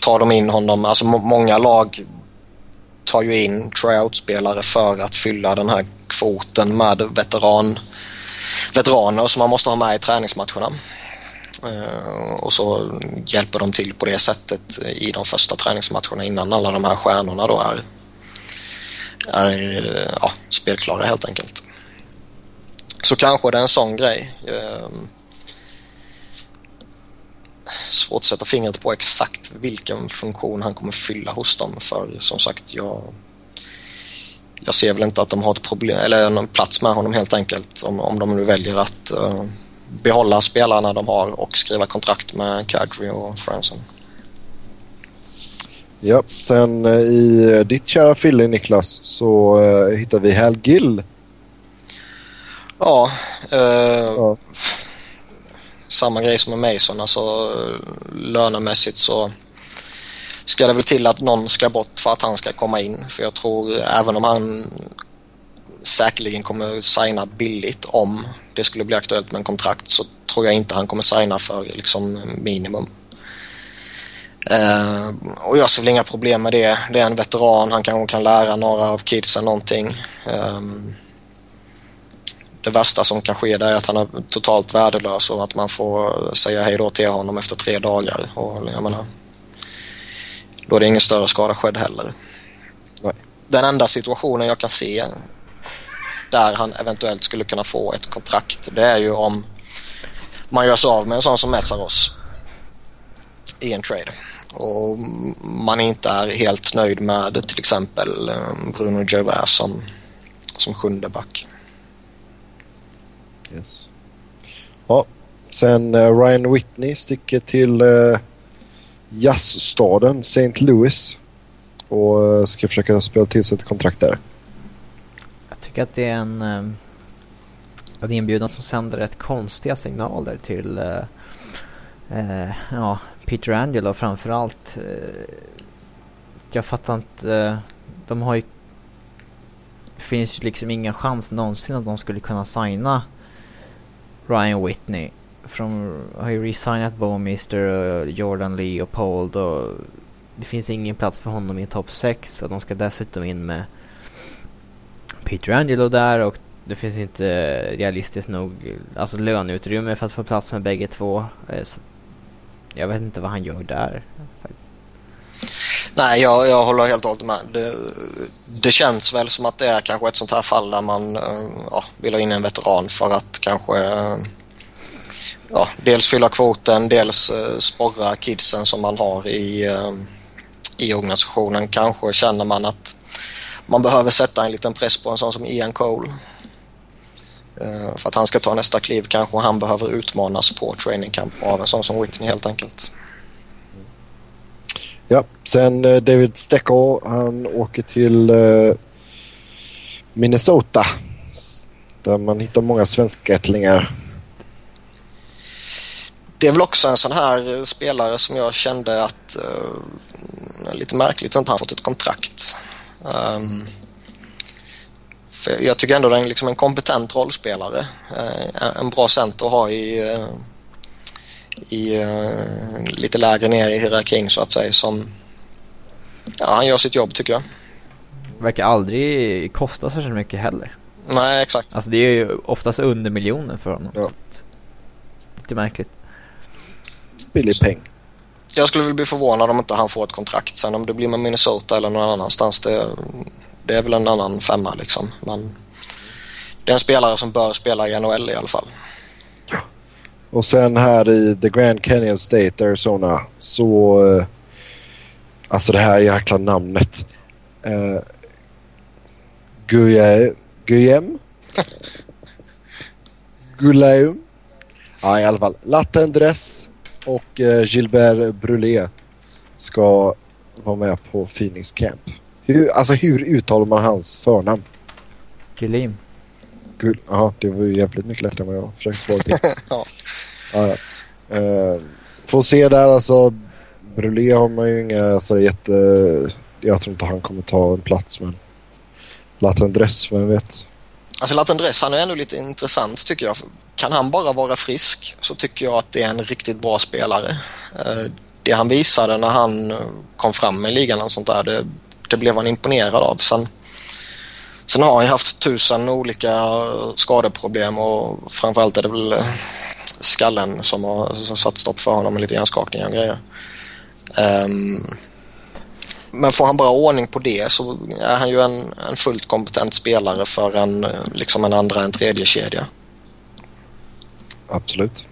[SPEAKER 2] tar de in honom, alltså många lag tar ju in tryout-spelare för att fylla den här kvoten med veteran, veteraner som man måste ha med i träningsmatcherna. Uh, och så hjälper de till på det sättet i de första träningsmatcherna innan alla de här stjärnorna då är är ja, spelklara helt enkelt. Så kanske det är en sån grej. Ehm, svårt att sätta fingret på exakt vilken funktion han kommer fylla hos dem för som sagt jag jag ser väl inte att de har ett problem eller någon plats med honom helt enkelt om, om de nu väljer att uh, behålla spelarna de har och skriva kontrakt med Kadri och Franson.
[SPEAKER 1] Ja, sen eh, i ditt kära Philly Niklas så uh, hittar vi Hal Gill.
[SPEAKER 2] Ja, uh, ja, samma grej som med Mason. Alltså lönemässigt så ska det väl till att någon ska bort för att han ska komma in. För jag tror även om han säkerligen kommer signa billigt om det skulle bli aktuellt med en kontrakt så tror jag inte han kommer signa för liksom minimum. Uh, och jag ser väl inga problem med det. Det är en veteran, han kanske kan lära några av kidsen någonting. Um, det värsta som kan ske är att han är totalt värdelös och att man får säga hej då till honom efter tre dagar. Och jag menar, då är det ingen större skada skedd heller. Nej. Den enda situationen jag kan se där han eventuellt skulle kunna få ett kontrakt det är ju om man gör sig av med en sån som Metsaros i en trade och man inte är helt nöjd med till exempel eh, Bruno Gervais som, som sjunde back.
[SPEAKER 1] Yes. Ja, sen uh, Ryan Whitney sticker till uh, jazzstaden St. Louis och ska försöka spela till sig ett kontrakt där.
[SPEAKER 3] Jag tycker att det är en, en inbjudan som sänder rätt konstiga signaler till uh, ja, Peter Angelo framförallt. Eh, jag fattar inte. Eh, de har ju... Det finns ju liksom ingen chans någonsin att de skulle kunna signa Ryan Whitney. De har ju resignat Bowmister, Jordan Lee och Paul och det finns ingen plats för honom i topp 6 och de ska dessutom in med Peter Angelo där och det finns inte realistiskt nog alltså löneutrymme för att få plats med bägge två. Eh, så jag vet inte vad han gör där.
[SPEAKER 2] Nej, jag, jag håller helt och hållet med. Det, det, känns väl som att det är kanske ett sånt här fall där man eh, ja, vill ha in en veteran för att kanske eh, ja, dels fylla kvoten, dels eh, sporra kidsen som man har i, i organisationen. Kanske känner man att man behöver sätta en liten press på en sån som Ian Cole. Uh, för att han ska ta nästa kliv kanske han behöver utmanas på training camp av en sån som Whitney helt enkelt.
[SPEAKER 1] Ja, sen uh, David Stecker han åker till uh, Minnesota där man hittar många svenskättlingar.
[SPEAKER 2] Det är väl också en sån här spelare som jag kände att uh, lite märkligt att han fått ett kontrakt. Um, för jag tycker ändå det är liksom en kompetent rollspelare. Eh, en bra center att ha i, eh, i eh, lite lägre ner i hierarkin så att säga. Som, ja, han gör sitt jobb tycker jag.
[SPEAKER 3] Verkar aldrig kosta särskilt mycket heller.
[SPEAKER 2] Nej, exakt.
[SPEAKER 3] Alltså det är ju oftast under miljonen för honom. Ja. Lite märkligt.
[SPEAKER 1] Billig peng.
[SPEAKER 2] Jag skulle väl bli förvånad om inte han får ett kontrakt. Sen om det blir med Minnesota eller någon annanstans, det, det är väl en annan femma liksom. Men det är en spelare som bör spela i NHL i alla fall.
[SPEAKER 1] Och sen här i The Grand Canyon State, Arizona, så... Eh, alltså det här jäkla namnet. Uh, Guillem? <laughs> Gulaum. Ja, i alla fall. Lattendress och eh, Gilbert Brulé ska vara med på Phoenix Camp. Hur, alltså hur uttalar man hans förnamn?
[SPEAKER 3] Gulim.
[SPEAKER 1] Gul ja, det var ju jävligt mycket lättare än vad jag försökte det till. <laughs>
[SPEAKER 2] Ja.
[SPEAKER 1] ja. Uh, får se där alltså. Brulé har man ju inga alltså, jätte... Jag tror inte han kommer ta en plats men... Lattendress, vem vet?
[SPEAKER 2] Alltså Latendress, han är ändå lite intressant tycker jag. Kan han bara vara frisk så tycker jag att det är en riktigt bra spelare. Eh, Det han visade när han kom fram med ligan och sånt där, det, det blev han imponerad av. Sen, sen har han ju haft tusen olika skadeproblem och framförallt är det väl eh, skallen som har som satt stopp för honom med lite hjärnskakningar och grejer. Um, men får han bara ordning på det så är han ju en, en fullt kompetent spelare för en, eh, liksom en andra, en tredje kedja.
[SPEAKER 1] Absolut.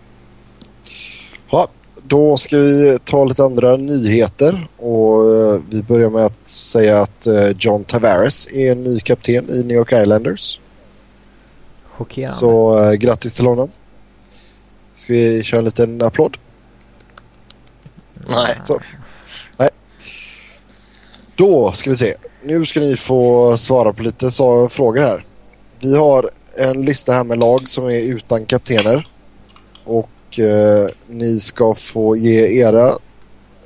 [SPEAKER 1] Då ska vi ta lite andra nyheter och eh, vi börjar med att säga att eh, John Tavares är ny kapten i New York Islanders.
[SPEAKER 3] Chockerande.
[SPEAKER 1] Så eh, grattis till honom. Ska vi köra en liten applåd?
[SPEAKER 2] Nej.
[SPEAKER 1] Så. Nej. Då ska vi se. Nu ska ni få svara på lite så, frågor här. Vi har en lista här med lag som är utan kaptener. Och eh, ni ska få ge era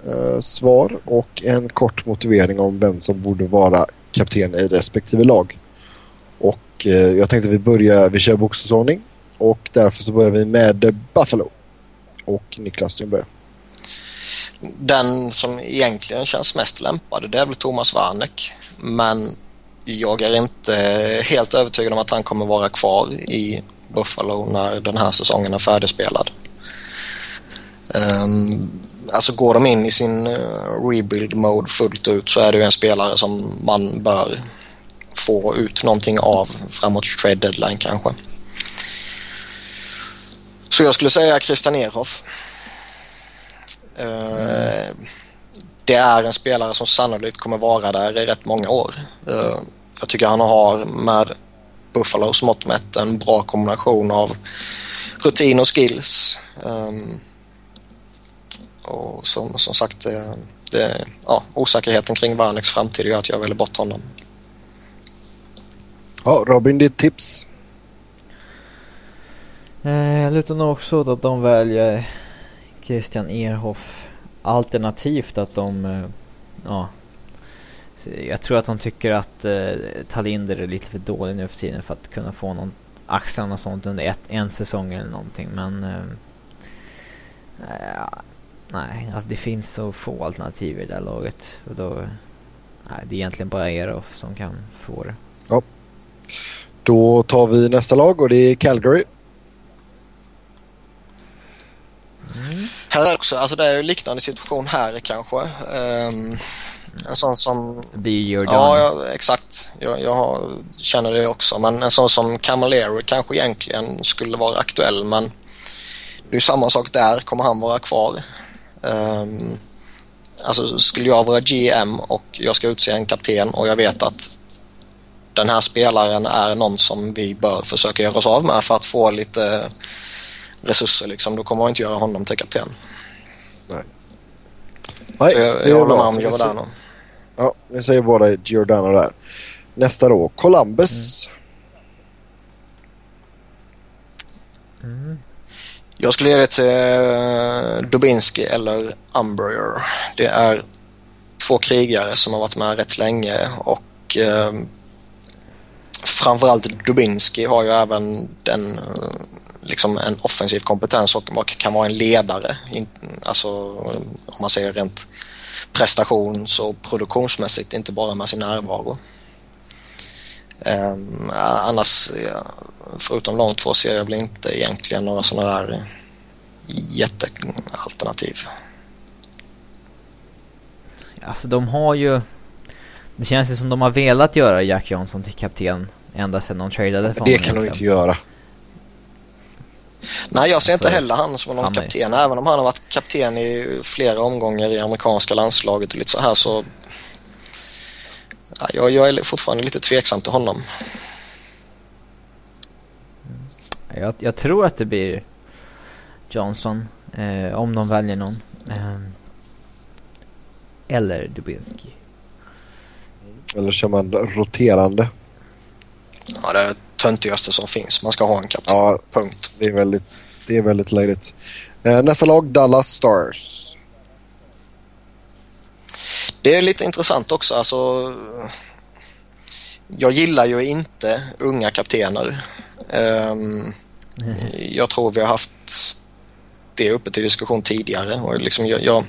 [SPEAKER 1] eh, svar och en kort motivering om vem som borde vara kapten i respektive lag. Och eh, jag tänkte vi börjar, vi kör bokstavsordning. Och därför så börjar vi med Buffalo. Och Niklas, du börjar.
[SPEAKER 2] Den som egentligen känns mest lämpad det är väl Thomas Warneck. Men jag är inte helt övertygad om att han kommer vara kvar i Buffalo när den här säsongen är färdigspelad. Um, alltså går de in i sin uh, rebuild mode fullt ut så är det ju en spelare som man bör få ut någonting av framåt trade deadline kanske. Så jag skulle säga Christian Ehrhoff. Uh, ehm, det är en spelare som sannolikt kommer vara där i rätt många år. Uh, jag tycker han har med Buffalos mått mätt en bra kombination av rutin och skills. Um, och som, som sagt, det, det, ja, osäkerheten kring Varneks framtid gör att jag väljer bort honom.
[SPEAKER 1] Ja, Robin, ditt tips?
[SPEAKER 3] Eh, jag lutar nog också åt att de väljer Christian Ehrhoff. Alternativt att de, eh, ja. Jag tror att de tycker att eh, Talinder är lite för dålig nu för tiden för att kunna få någon axlarna och sånt under ett, en säsong eller någonting. Men eh, nej, alltså det finns så få alternativ i det där laget. Och då, nej, det är egentligen bara Ehrhoff som kan få det.
[SPEAKER 1] Då tar vi nästa lag och det är Calgary.
[SPEAKER 2] Här är också, alltså det är ju liknande situation här kanske. Um, en sån som...
[SPEAKER 3] Det är Jordan.
[SPEAKER 2] Ja, ja exakt. Jag, jag känner det också. Men en sån som Camilleri kanske egentligen skulle vara aktuell men det är ju samma sak där. Kommer han vara kvar? Um, alltså skulle jag vara GM och jag ska utse en kapten och jag vet att den här spelaren är någon som vi bör försöka göra oss av med för att få lite resurser liksom. Då kommer jag inte göra honom till kapten.
[SPEAKER 1] Nej,
[SPEAKER 2] Så jag,
[SPEAKER 1] det är
[SPEAKER 2] jag håller
[SPEAKER 1] bra.
[SPEAKER 2] med om Giordano.
[SPEAKER 1] säger- Ja, vi säger båda Giordano där. Nästa då, Columbus.
[SPEAKER 3] Mm.
[SPEAKER 2] Jag skulle ge det till eh, Dubinski eller Umbrier. Det är två krigare som har varit med rätt länge och eh, framförallt Dubinski har ju även den, eh, liksom en offensiv kompetens och kan vara en ledare. Alltså om man säger rent prestations och produktionsmässigt, inte bara med sin närvaro. Um, annars, förutom de två ser jag väl inte egentligen några sådana där jättealternativ.
[SPEAKER 3] Alltså de har ju... Det känns ju som de har velat göra Jack Johnson till kapten ända sedan de tradade för
[SPEAKER 1] Det
[SPEAKER 3] honom
[SPEAKER 1] kan de inte göra.
[SPEAKER 2] Nej, jag ser inte
[SPEAKER 3] Alltså,
[SPEAKER 2] heller han som någon
[SPEAKER 3] han är-
[SPEAKER 2] kapten. Även om han har varit kapten i flera omgångar i amerikanska landslaget och lite så här så... Ja, jag, jag är fortfarande lite tveksam till honom.
[SPEAKER 3] Jag, jag tror att det blir Johnson, eh, om de väljer någon. Eh, eller Dubinski.
[SPEAKER 1] Eller kör man roterande?
[SPEAKER 2] Ja, det är det töntigaste som finns. Man ska ha en kapten.
[SPEAKER 1] Ja,
[SPEAKER 2] Punkt.
[SPEAKER 1] det är väldigt, det är väldigt löjligt. Eh, nästa lag, Dallas Stars.
[SPEAKER 2] Det är lite intressant också. Alltså, jag gillar ju inte unga kaptener. Ehm, jag tror vi har haft det uppe till diskussion tidigare. Och liksom jag, jag,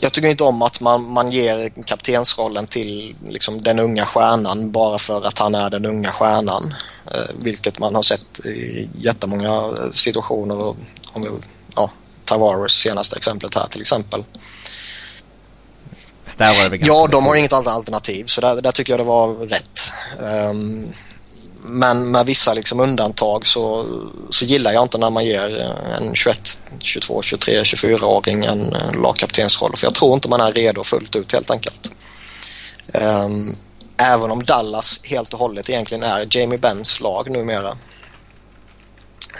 [SPEAKER 2] jag tycker inte om att man, man ger kaptensrollen till liksom, den unga stjärnan bara för att han är den unga stjärnan. Eh, vilket man har sett i jättemånga situationer. Och, om vi, ja, Tavares senaste exemplet här till exempel.
[SPEAKER 3] Där var det väl
[SPEAKER 2] Ja, de har inget alternativ så där, där tycker jag det var rätt. Ehm, men med vissa liksom undantag så, så gillar jag inte när man ger en 21, 22, 23, 24-åring en, en lagkaptensroll för jag tror inte man är redo fullt ut helt enkelt. Ehm, även om Dallas helt och hållet egentligen är Jamie Benns lag numera.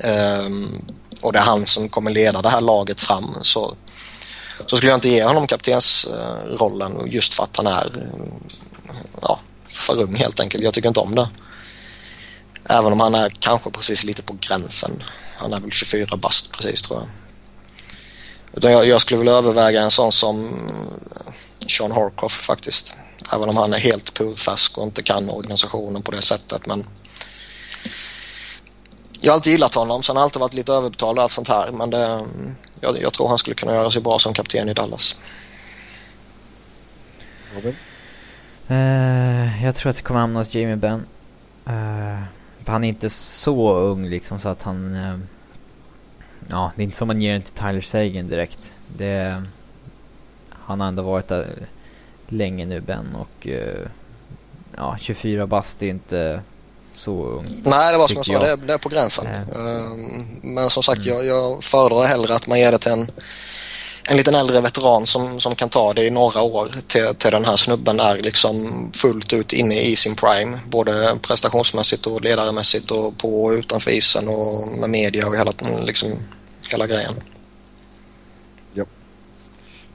[SPEAKER 2] Ehm, och det är han som kommer leda det här laget fram så så skulle jag inte ge honom kaptensrollen just för att han är ja, för ung helt enkelt. Jag tycker inte om det. Även om han är kanske precis lite på gränsen. Han är väl 24 bast precis tror jag. Utan jag, jag skulle vilja överväga en sån som Sean Horkoff faktiskt. Även om han är helt purfärsk och inte kan organisationen på det sättet. Men jag har alltid gillat honom. Har han alltid varit lite överbetald och allt sånt här. Men det, jag, jag tror han skulle kunna göra sig bra som kapten i Dallas.
[SPEAKER 1] Robin?
[SPEAKER 3] Eh, jag tror att det kommer hamna hos Jamie Benn. Eh, för han är inte så ung liksom så att han... eh, ja, det är inte som man ger den till Tyler Sagan direkt. Det, han har ändå varit där länge nu Ben och... eh, ja, 24 bast är inte så ung.
[SPEAKER 2] Nej, det var som jag sa, det det är på gränsen.
[SPEAKER 3] Ja.
[SPEAKER 2] Ehm, Men som sagt, jag, jag föredrar hellre att man ger det till en, en liten äldre veteran som, som kan ta det i några år till, till den här snubben är liksom fullt ut inne i sin prime. Både prestationsmässigt och ledarmässigt och på och utanför isen och med media och hela, liksom, hela grejen.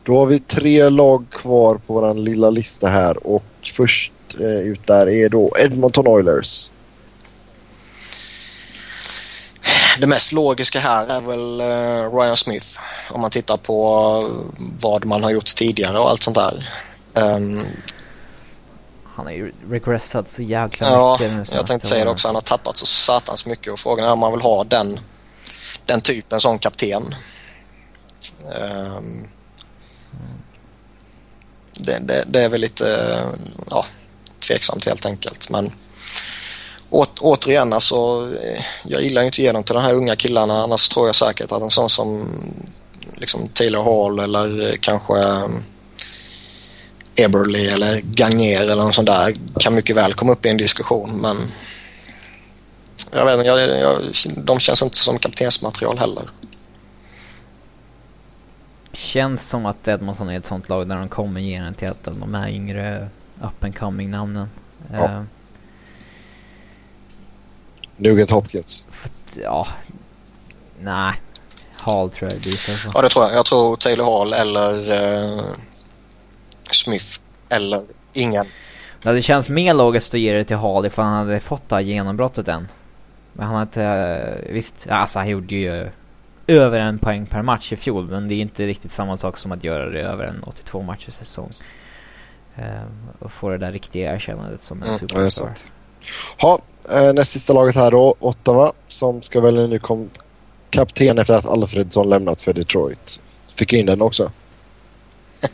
[SPEAKER 1] Då har vi tre lag kvar på vår lilla lista här och först eh, ut där är då Edmonton Oilers.
[SPEAKER 2] Det mest logiska här är väl eh, Ryan Smith om man tittar på vad man har gjort tidigare och allt sånt där. Ehm,
[SPEAKER 3] Han har ju regressat så jäkla
[SPEAKER 2] Ja,
[SPEAKER 3] mycket nu
[SPEAKER 2] jag tänkte säga det också. Han har tappat så satans mycket och frågan är om man vill ha den, den typen som kapten. Ehm, det, det, det är väl lite ja, tveksamt helt enkelt. Men åt, återigen, alltså, eh, jag gillar inte att ge dem till de här unga killarna. Annars tror jag säkert att en sån som liksom Taylor Hall eller kanske um, Eberly eller Gagner eller någon sån där kan mycket väl komma upp i en diskussion men jag vet inte, jag, jag, de känns inte som kaptensmaterial heller.
[SPEAKER 3] Känns som att Edmonton är ett sånt lag där de kommer ge den till ett av de här yngre up and coming namnen.
[SPEAKER 1] Ja.
[SPEAKER 3] Eh,
[SPEAKER 1] Nugent Hopkins.
[SPEAKER 3] ja. Nej. Hall tror jag det.
[SPEAKER 2] Ja det tror jag. Jag tror Taylor Hall eller eh, Smith eller ingen.
[SPEAKER 3] Ja, det känns mer logiskt att ge det till Hall ifall han hade fått det här genombrottet än. Men han har inte, eh, visst, alltså han gjorde ju över en poäng per match i fjol men det är inte riktigt samma sak som att göra det över en 82 matchers säsong. Eh, och få det där riktiga erkännandet som en
[SPEAKER 2] Mm,
[SPEAKER 3] superstar.
[SPEAKER 1] Ha, eh, näst sista laget här då, Ottawa, som ska välja ny kom- kapten efter att Alfredsson lämnat för Detroit. Fick in den också. <laughs>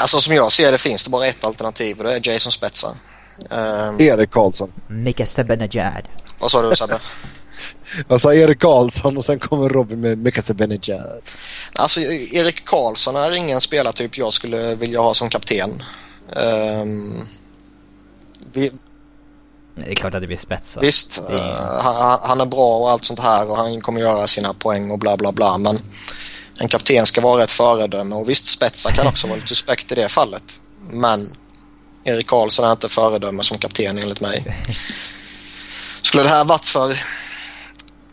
[SPEAKER 2] Alltså som jag ser det finns det bara ett alternativ och det är Jason Spezza. Um,
[SPEAKER 1] Erik Karlsson.
[SPEAKER 3] Mika Zibanejad.
[SPEAKER 2] vad sa du Sebbe? <laughs>
[SPEAKER 1] Jag sa Erik Karlsson och sen kommer Robin med Mika Zibanejad.
[SPEAKER 2] Alltså Erik Karlsson är ingen spelartyp jag skulle vilja ha som kapten. Ehm, vi,
[SPEAKER 3] Det är klart att det blir spetsat.
[SPEAKER 2] Visst,
[SPEAKER 3] Det
[SPEAKER 2] eh, han, han är bra och allt sånt här och han kommer göra sina poäng och bla bla bla. Men en kapten ska vara ett föredöme och visst spetsa kan också vara lite suspekt i det fallet. Men Erik Karlsson är inte föredöme som kapten enligt mig. <laughs> Skulle det här varit för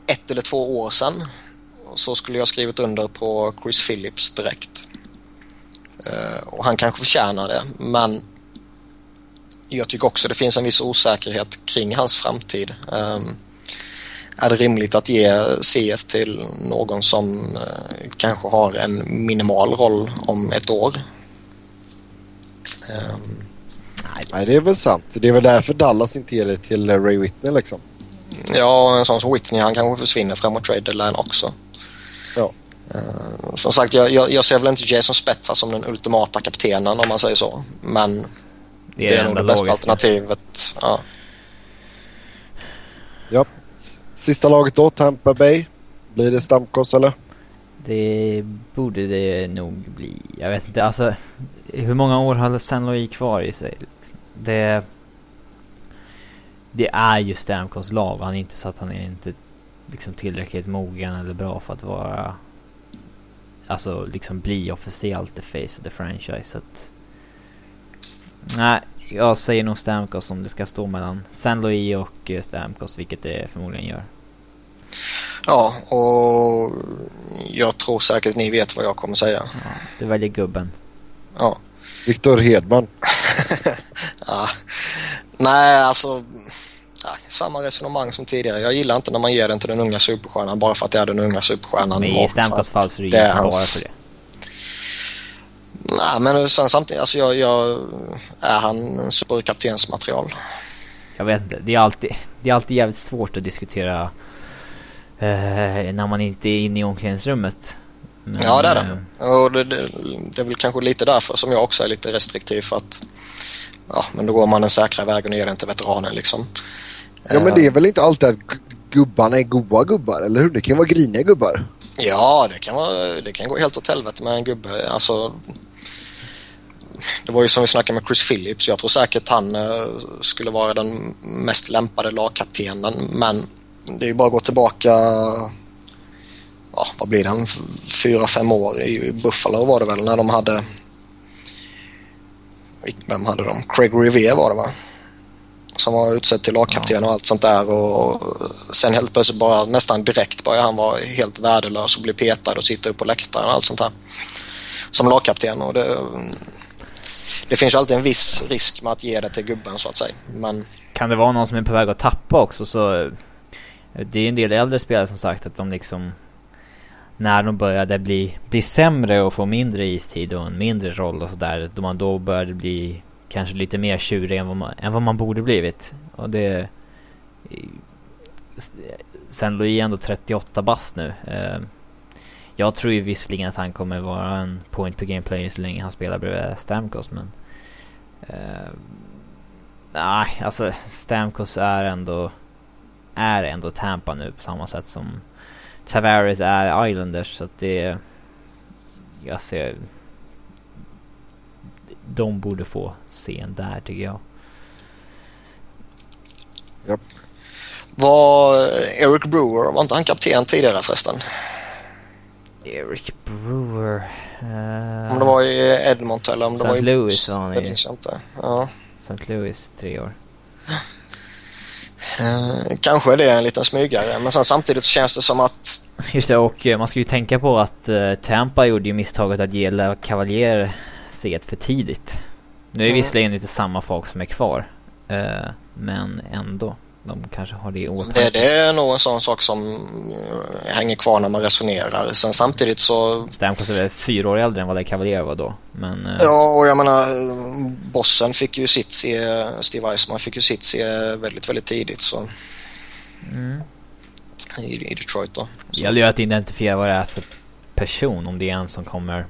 [SPEAKER 2] ett eller två år sedan så skulle jag skrivit under på Chris Phillips direkt. Uh, och han kanske förtjänar det men jag tycker också det finns en viss osäkerhet kring hans framtid. Um, är det rimligt att ge CS till någon som uh, kanske har en minimal roll om ett år?
[SPEAKER 1] Um, Nej, det är väl sant. Det är väl därför Dallas inte ger det till Ray Whitney liksom.
[SPEAKER 2] Ja, en sån som Whitney han kanske försvinner framåt trade deadline också.
[SPEAKER 1] Ja.
[SPEAKER 2] Uh, som sagt, jag, jag, jag, ser väl inte Jason Spezza som den ultimata kaptenen om man säger så. Men det är, det är nog det bästa alternativet. Ja.
[SPEAKER 1] ja. Sista laget då, Tampa Bay. Blir det Stamkos eller?
[SPEAKER 3] Det borde det nog bli. Jag vet inte, alltså hur många år har San Louis kvar i sig? Det... Det är ju Stamkos lag. Han är inte så att han är inte liksom tillräckligt mogen eller bra för att vara... Alltså liksom bli officiellt the face of the franchise. Så att, nej, jag säger nog Stamkos om det ska stå mellan San Louis och eh, Stamkos, vilket det förmodligen gör.
[SPEAKER 2] Ja, och jag tror säkert ni vet vad jag kommer säga.
[SPEAKER 3] Ja, du väljer gubben.
[SPEAKER 2] Ja.
[SPEAKER 1] Viktor Hedman. <laughs>
[SPEAKER 2] ja. Nej, alltså nej, samma resonemang som tidigare. Jag gillar inte när man ger den till den unga superstjärnan bara för att det är den unga superstjärnan.
[SPEAKER 3] Men i Stamkos fall så är det, det bara för det.
[SPEAKER 2] Nej, men sen samtidigt, alltså jag, jag är han superkaptensmaterial?
[SPEAKER 3] Jag vet inte. Det är alltid, det är alltid jävligt svårt att diskutera eh, när man inte är inne i omklädningsrummet.
[SPEAKER 2] Men, ja, det är det. Eh, Och det, det, det är väl kanske lite därför som jag också är lite restriktiv för att ja, men då går man den säkra vägen och ger den till veteranen liksom.
[SPEAKER 1] Ja, men det är väl inte alltid att gubbarna är goa gubbar, eller hur? Det kan vara griniga gubbar.
[SPEAKER 2] Ja, det kan, vara, det kan gå helt åt helvete med en gubbe. Alltså, var ju som vi snackade med Chris Phillips. Jag tror säkert han eh, skulle vara den mest lämpade lagkaptenen. Men det är ju bara att gå tillbaka, ja, vad blir det, fyra, fem år i Buffalo var det väl när de hade vem hade de? Craig Revere var det va? Som var utsedd till lagkapten och allt sånt där och eh, sen helt plötsligt bara nästan direkt började han vara helt värdelös och bli petad och sitta upp på läktaren och allt sånt där. Som lagkapten och det, det finns ju alltid en viss risk med att ge det till gubben så att säga. Men...
[SPEAKER 3] Kan det vara någon som är på väg att tappa också så eh, det är en del äldre spelare som sagt att de liksom när de började bli, bli sämre och få mindre istid och en mindre roll och sådär. Då man då började bli kanske lite mer tjurig än vad man, än vad man borde blivit. Och det... Sen Louis är ändå 38 bast nu. Eh, jag tror ju visserligen att han kommer vara en point per game player så länge han spelar bredvid Stamkos men... Eh, nej, alltså Stamkos är ändå... Är ändå Tampa nu på samma sätt som Tavares är Islanders så att det... Jag ser... De borde få scen där tycker jag.
[SPEAKER 1] Japp.
[SPEAKER 2] Var eh, Eric Brewer, var inte han kapten tidigare förresten?
[SPEAKER 3] Eric Brewer...
[SPEAKER 2] Uh, om det var i Edmonton eller om det var i...
[SPEAKER 3] St. Louis var han
[SPEAKER 2] i. Ja.
[SPEAKER 3] St. Louis tre år.
[SPEAKER 2] Eh, kanske är det en liten smygare men sen samtidigt så känns det som att...
[SPEAKER 3] Just det och eh, man ska ju tänka på att uh, Tampa gjorde ju misstaget att ge La Cavalier set för tidigt. Nu är mm. visserligen inte samma folk som är kvar. Uh, men ändå. De kanske har det i åtanke.
[SPEAKER 2] Det, det är nog en sån sak som hänger kvar när man resonerar. Sen samtidigt så...
[SPEAKER 3] Stamkos är fyra år äldre än vad La Cavalier var då. Men, uh...
[SPEAKER 2] Ja, och jag menar bossen fick ju sitt se, Steve Eisman fick ju sitt se väldigt, väldigt tidigt så... Mm. I, I, Detroit då.
[SPEAKER 3] Det gäller ju att identifiera vad det är för person. Om det är en som kommer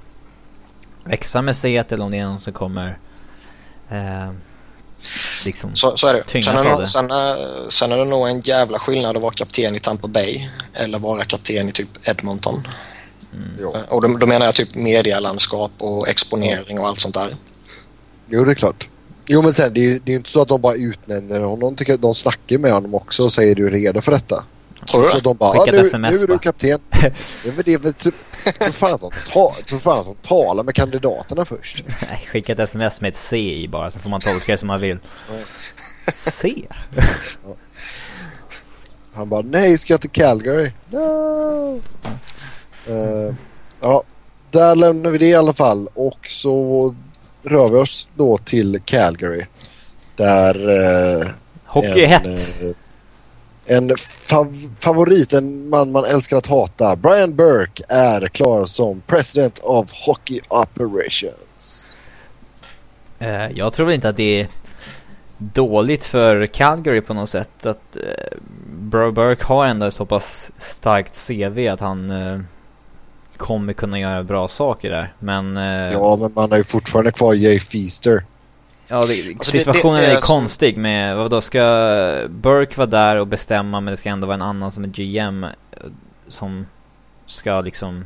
[SPEAKER 3] växa med set eller om det är en som kommer eh, liksom
[SPEAKER 2] så, så är det. Sen är det, nog, sen, är, sen är det nog en jävla skillnad att vara kapten i Tampa Bay eller vara kapten i typ Edmonton. Mm. Och då, då, menar jag typ medielandskap och exponering och allt sånt där.
[SPEAKER 1] Jo, det är klart. Jo, men sen det är ju inte så att de bara utnämner honom. De, de snackar med honom också och säger du är redo för detta.
[SPEAKER 2] Tror du
[SPEAKER 1] Så de bara, ja, nu, nu är du kapten. <laughs> det är väl det typ, tror fan att de, ta, tror fan att de talar med kandidaterna först.
[SPEAKER 3] Nej, skicka ett sms med ett C i bara så får man tolka det som man vill. C?
[SPEAKER 1] Han bara nej, ska jag till Calgary? No! Uh, ja, där lämnar vi det i alla fall och så rör vi oss då till Calgary. Där uh,
[SPEAKER 3] Hockey är hett. Uh,
[SPEAKER 1] en fav favorit, en man man älskar att hata. Brian Burke är klar som President of Hockey Operations.
[SPEAKER 3] Uh, jag tror väl inte att det är dåligt för Calgary på något sätt. Att uh, Burke har ändå så pass starkt CV att han uh, kommer kunna göra bra saker där. Men... Uh,
[SPEAKER 1] ja, men man har ju fortfarande kvar Jay Feaster.
[SPEAKER 3] Ja, det, alltså situationen det, det, är, är konstig med, vad då ska Burke vara där och bestämma men det ska ändå vara en annan som är GM som ska liksom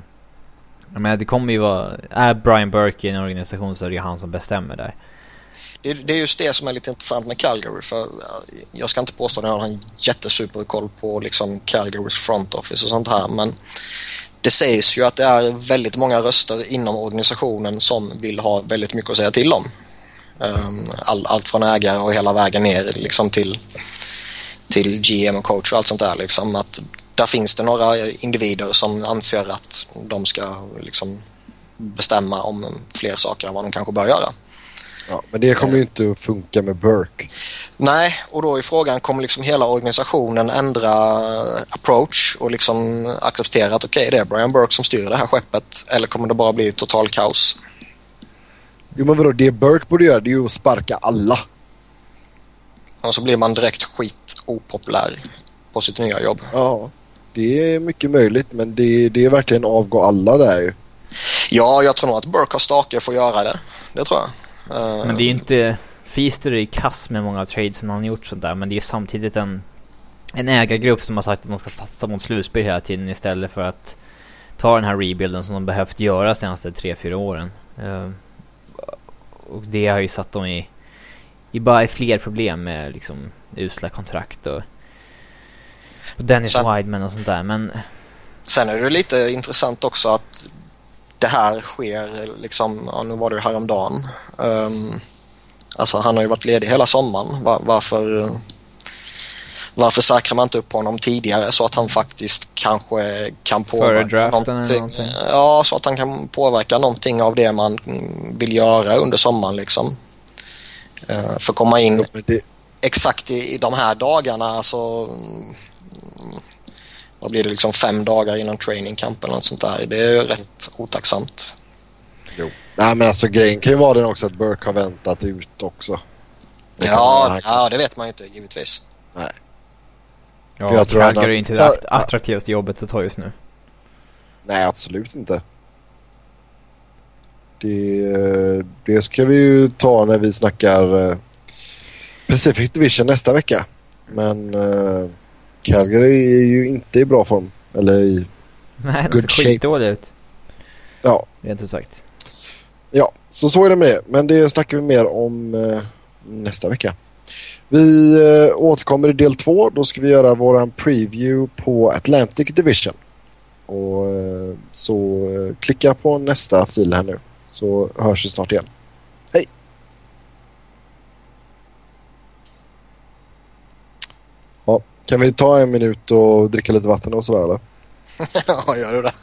[SPEAKER 3] jag menar det kommer ju vara, är Brian Burke i en organisation så är det ju han som bestämmer där.
[SPEAKER 2] Det, det är just det som är lite intressant med Calgary för jag ska inte påstå att jag har en jättesuperkoll på liksom Calgarys front office och sånt här men det sägs ju att det är väldigt många röster inom organisationen som vill ha väldigt mycket att säga till om. Ehm, all, allt från ägare och hela vägen ner liksom till, till GM och coach och allt sånt där. Liksom, att där finns det några individer som anser att de ska liksom, bestämma om fler saker än vad de kanske bör göra.
[SPEAKER 1] Ja, men det kommer ju inte att funka med Burke.
[SPEAKER 2] Nej, och då är frågan, kommer liksom hela organisationen ändra approach och liksom acceptera att okej, okay, det är Brian Burke som styr det här skeppet eller kommer det bara bli total kaos?
[SPEAKER 1] Jo men vadå, det Burke borde göra det är ju att sparka alla.
[SPEAKER 2] Och så blir man direkt skit opopulär på sitt nya jobb.
[SPEAKER 1] Ja, det är mycket möjligt men det, det är verkligen avgå alla där ju.
[SPEAKER 2] Ja, jag tror nog att Burke har stake för att göra det. Det tror jag.
[SPEAKER 3] Men det är inte... Feaster är kass med många trades som han gjort sånt där men det är samtidigt en en ägargrupp som har sagt att de ska satsa mot slutspel hela tiden istället för att ta den här rebuilden som de behövt göra de senaste 3-4 åren. Och det har ju satt dem i, i bara fler problem med liksom usla kontrakt och, och Dennis sen, Wideman och sånt där. Men...
[SPEAKER 2] Sen är det lite intressant också att det här sker liksom, ja, nu var det ju häromdagen. Um, alltså han har ju varit ledig hela sommaren. Var, varför varför säkrar man inte upp honom tidigare så att han faktiskt kanske kan påverka någonting? Ja, så att han kan påverka någonting av det man vill göra under sommaren liksom. Uh, för att komma in exakt i, i de här dagarna, alltså vad blir det liksom fem dagar innan training camp eller något sånt där. Det är rätt otacksamt.
[SPEAKER 1] Jo. Nej men alltså grejen kan ju vara den också att Burke har väntat ut också.
[SPEAKER 2] Ja, ja, det vet man ju inte givetvis.
[SPEAKER 3] Nej. Ja, jag tror Calgary är inte det attraktivaste jobbet att ta just nu.
[SPEAKER 1] Nej, absolut inte. Det, det ska vi ju ta när vi snackar eh, Pacific Division nästa vecka. Men uh, Calgary är ju inte i bra form. Eller i <laughs>
[SPEAKER 3] Nej, det ser skitdåligt ut.
[SPEAKER 1] Ja.
[SPEAKER 3] Rent ut sagt.
[SPEAKER 1] Ja, så så är det med det. Men det snackar vi mer om uh, nästa vecka. Vi eh, återkommer i del två. Då ska vi göra våran preview på Atlantic Division. Och eh, så eh, klicka på nästa fil här nu så hörs vi snart igen. Hej! Ja, kan vi ta en minut och dricka lite vatten och sådär eller? <laughs>
[SPEAKER 2] ja, gör du det.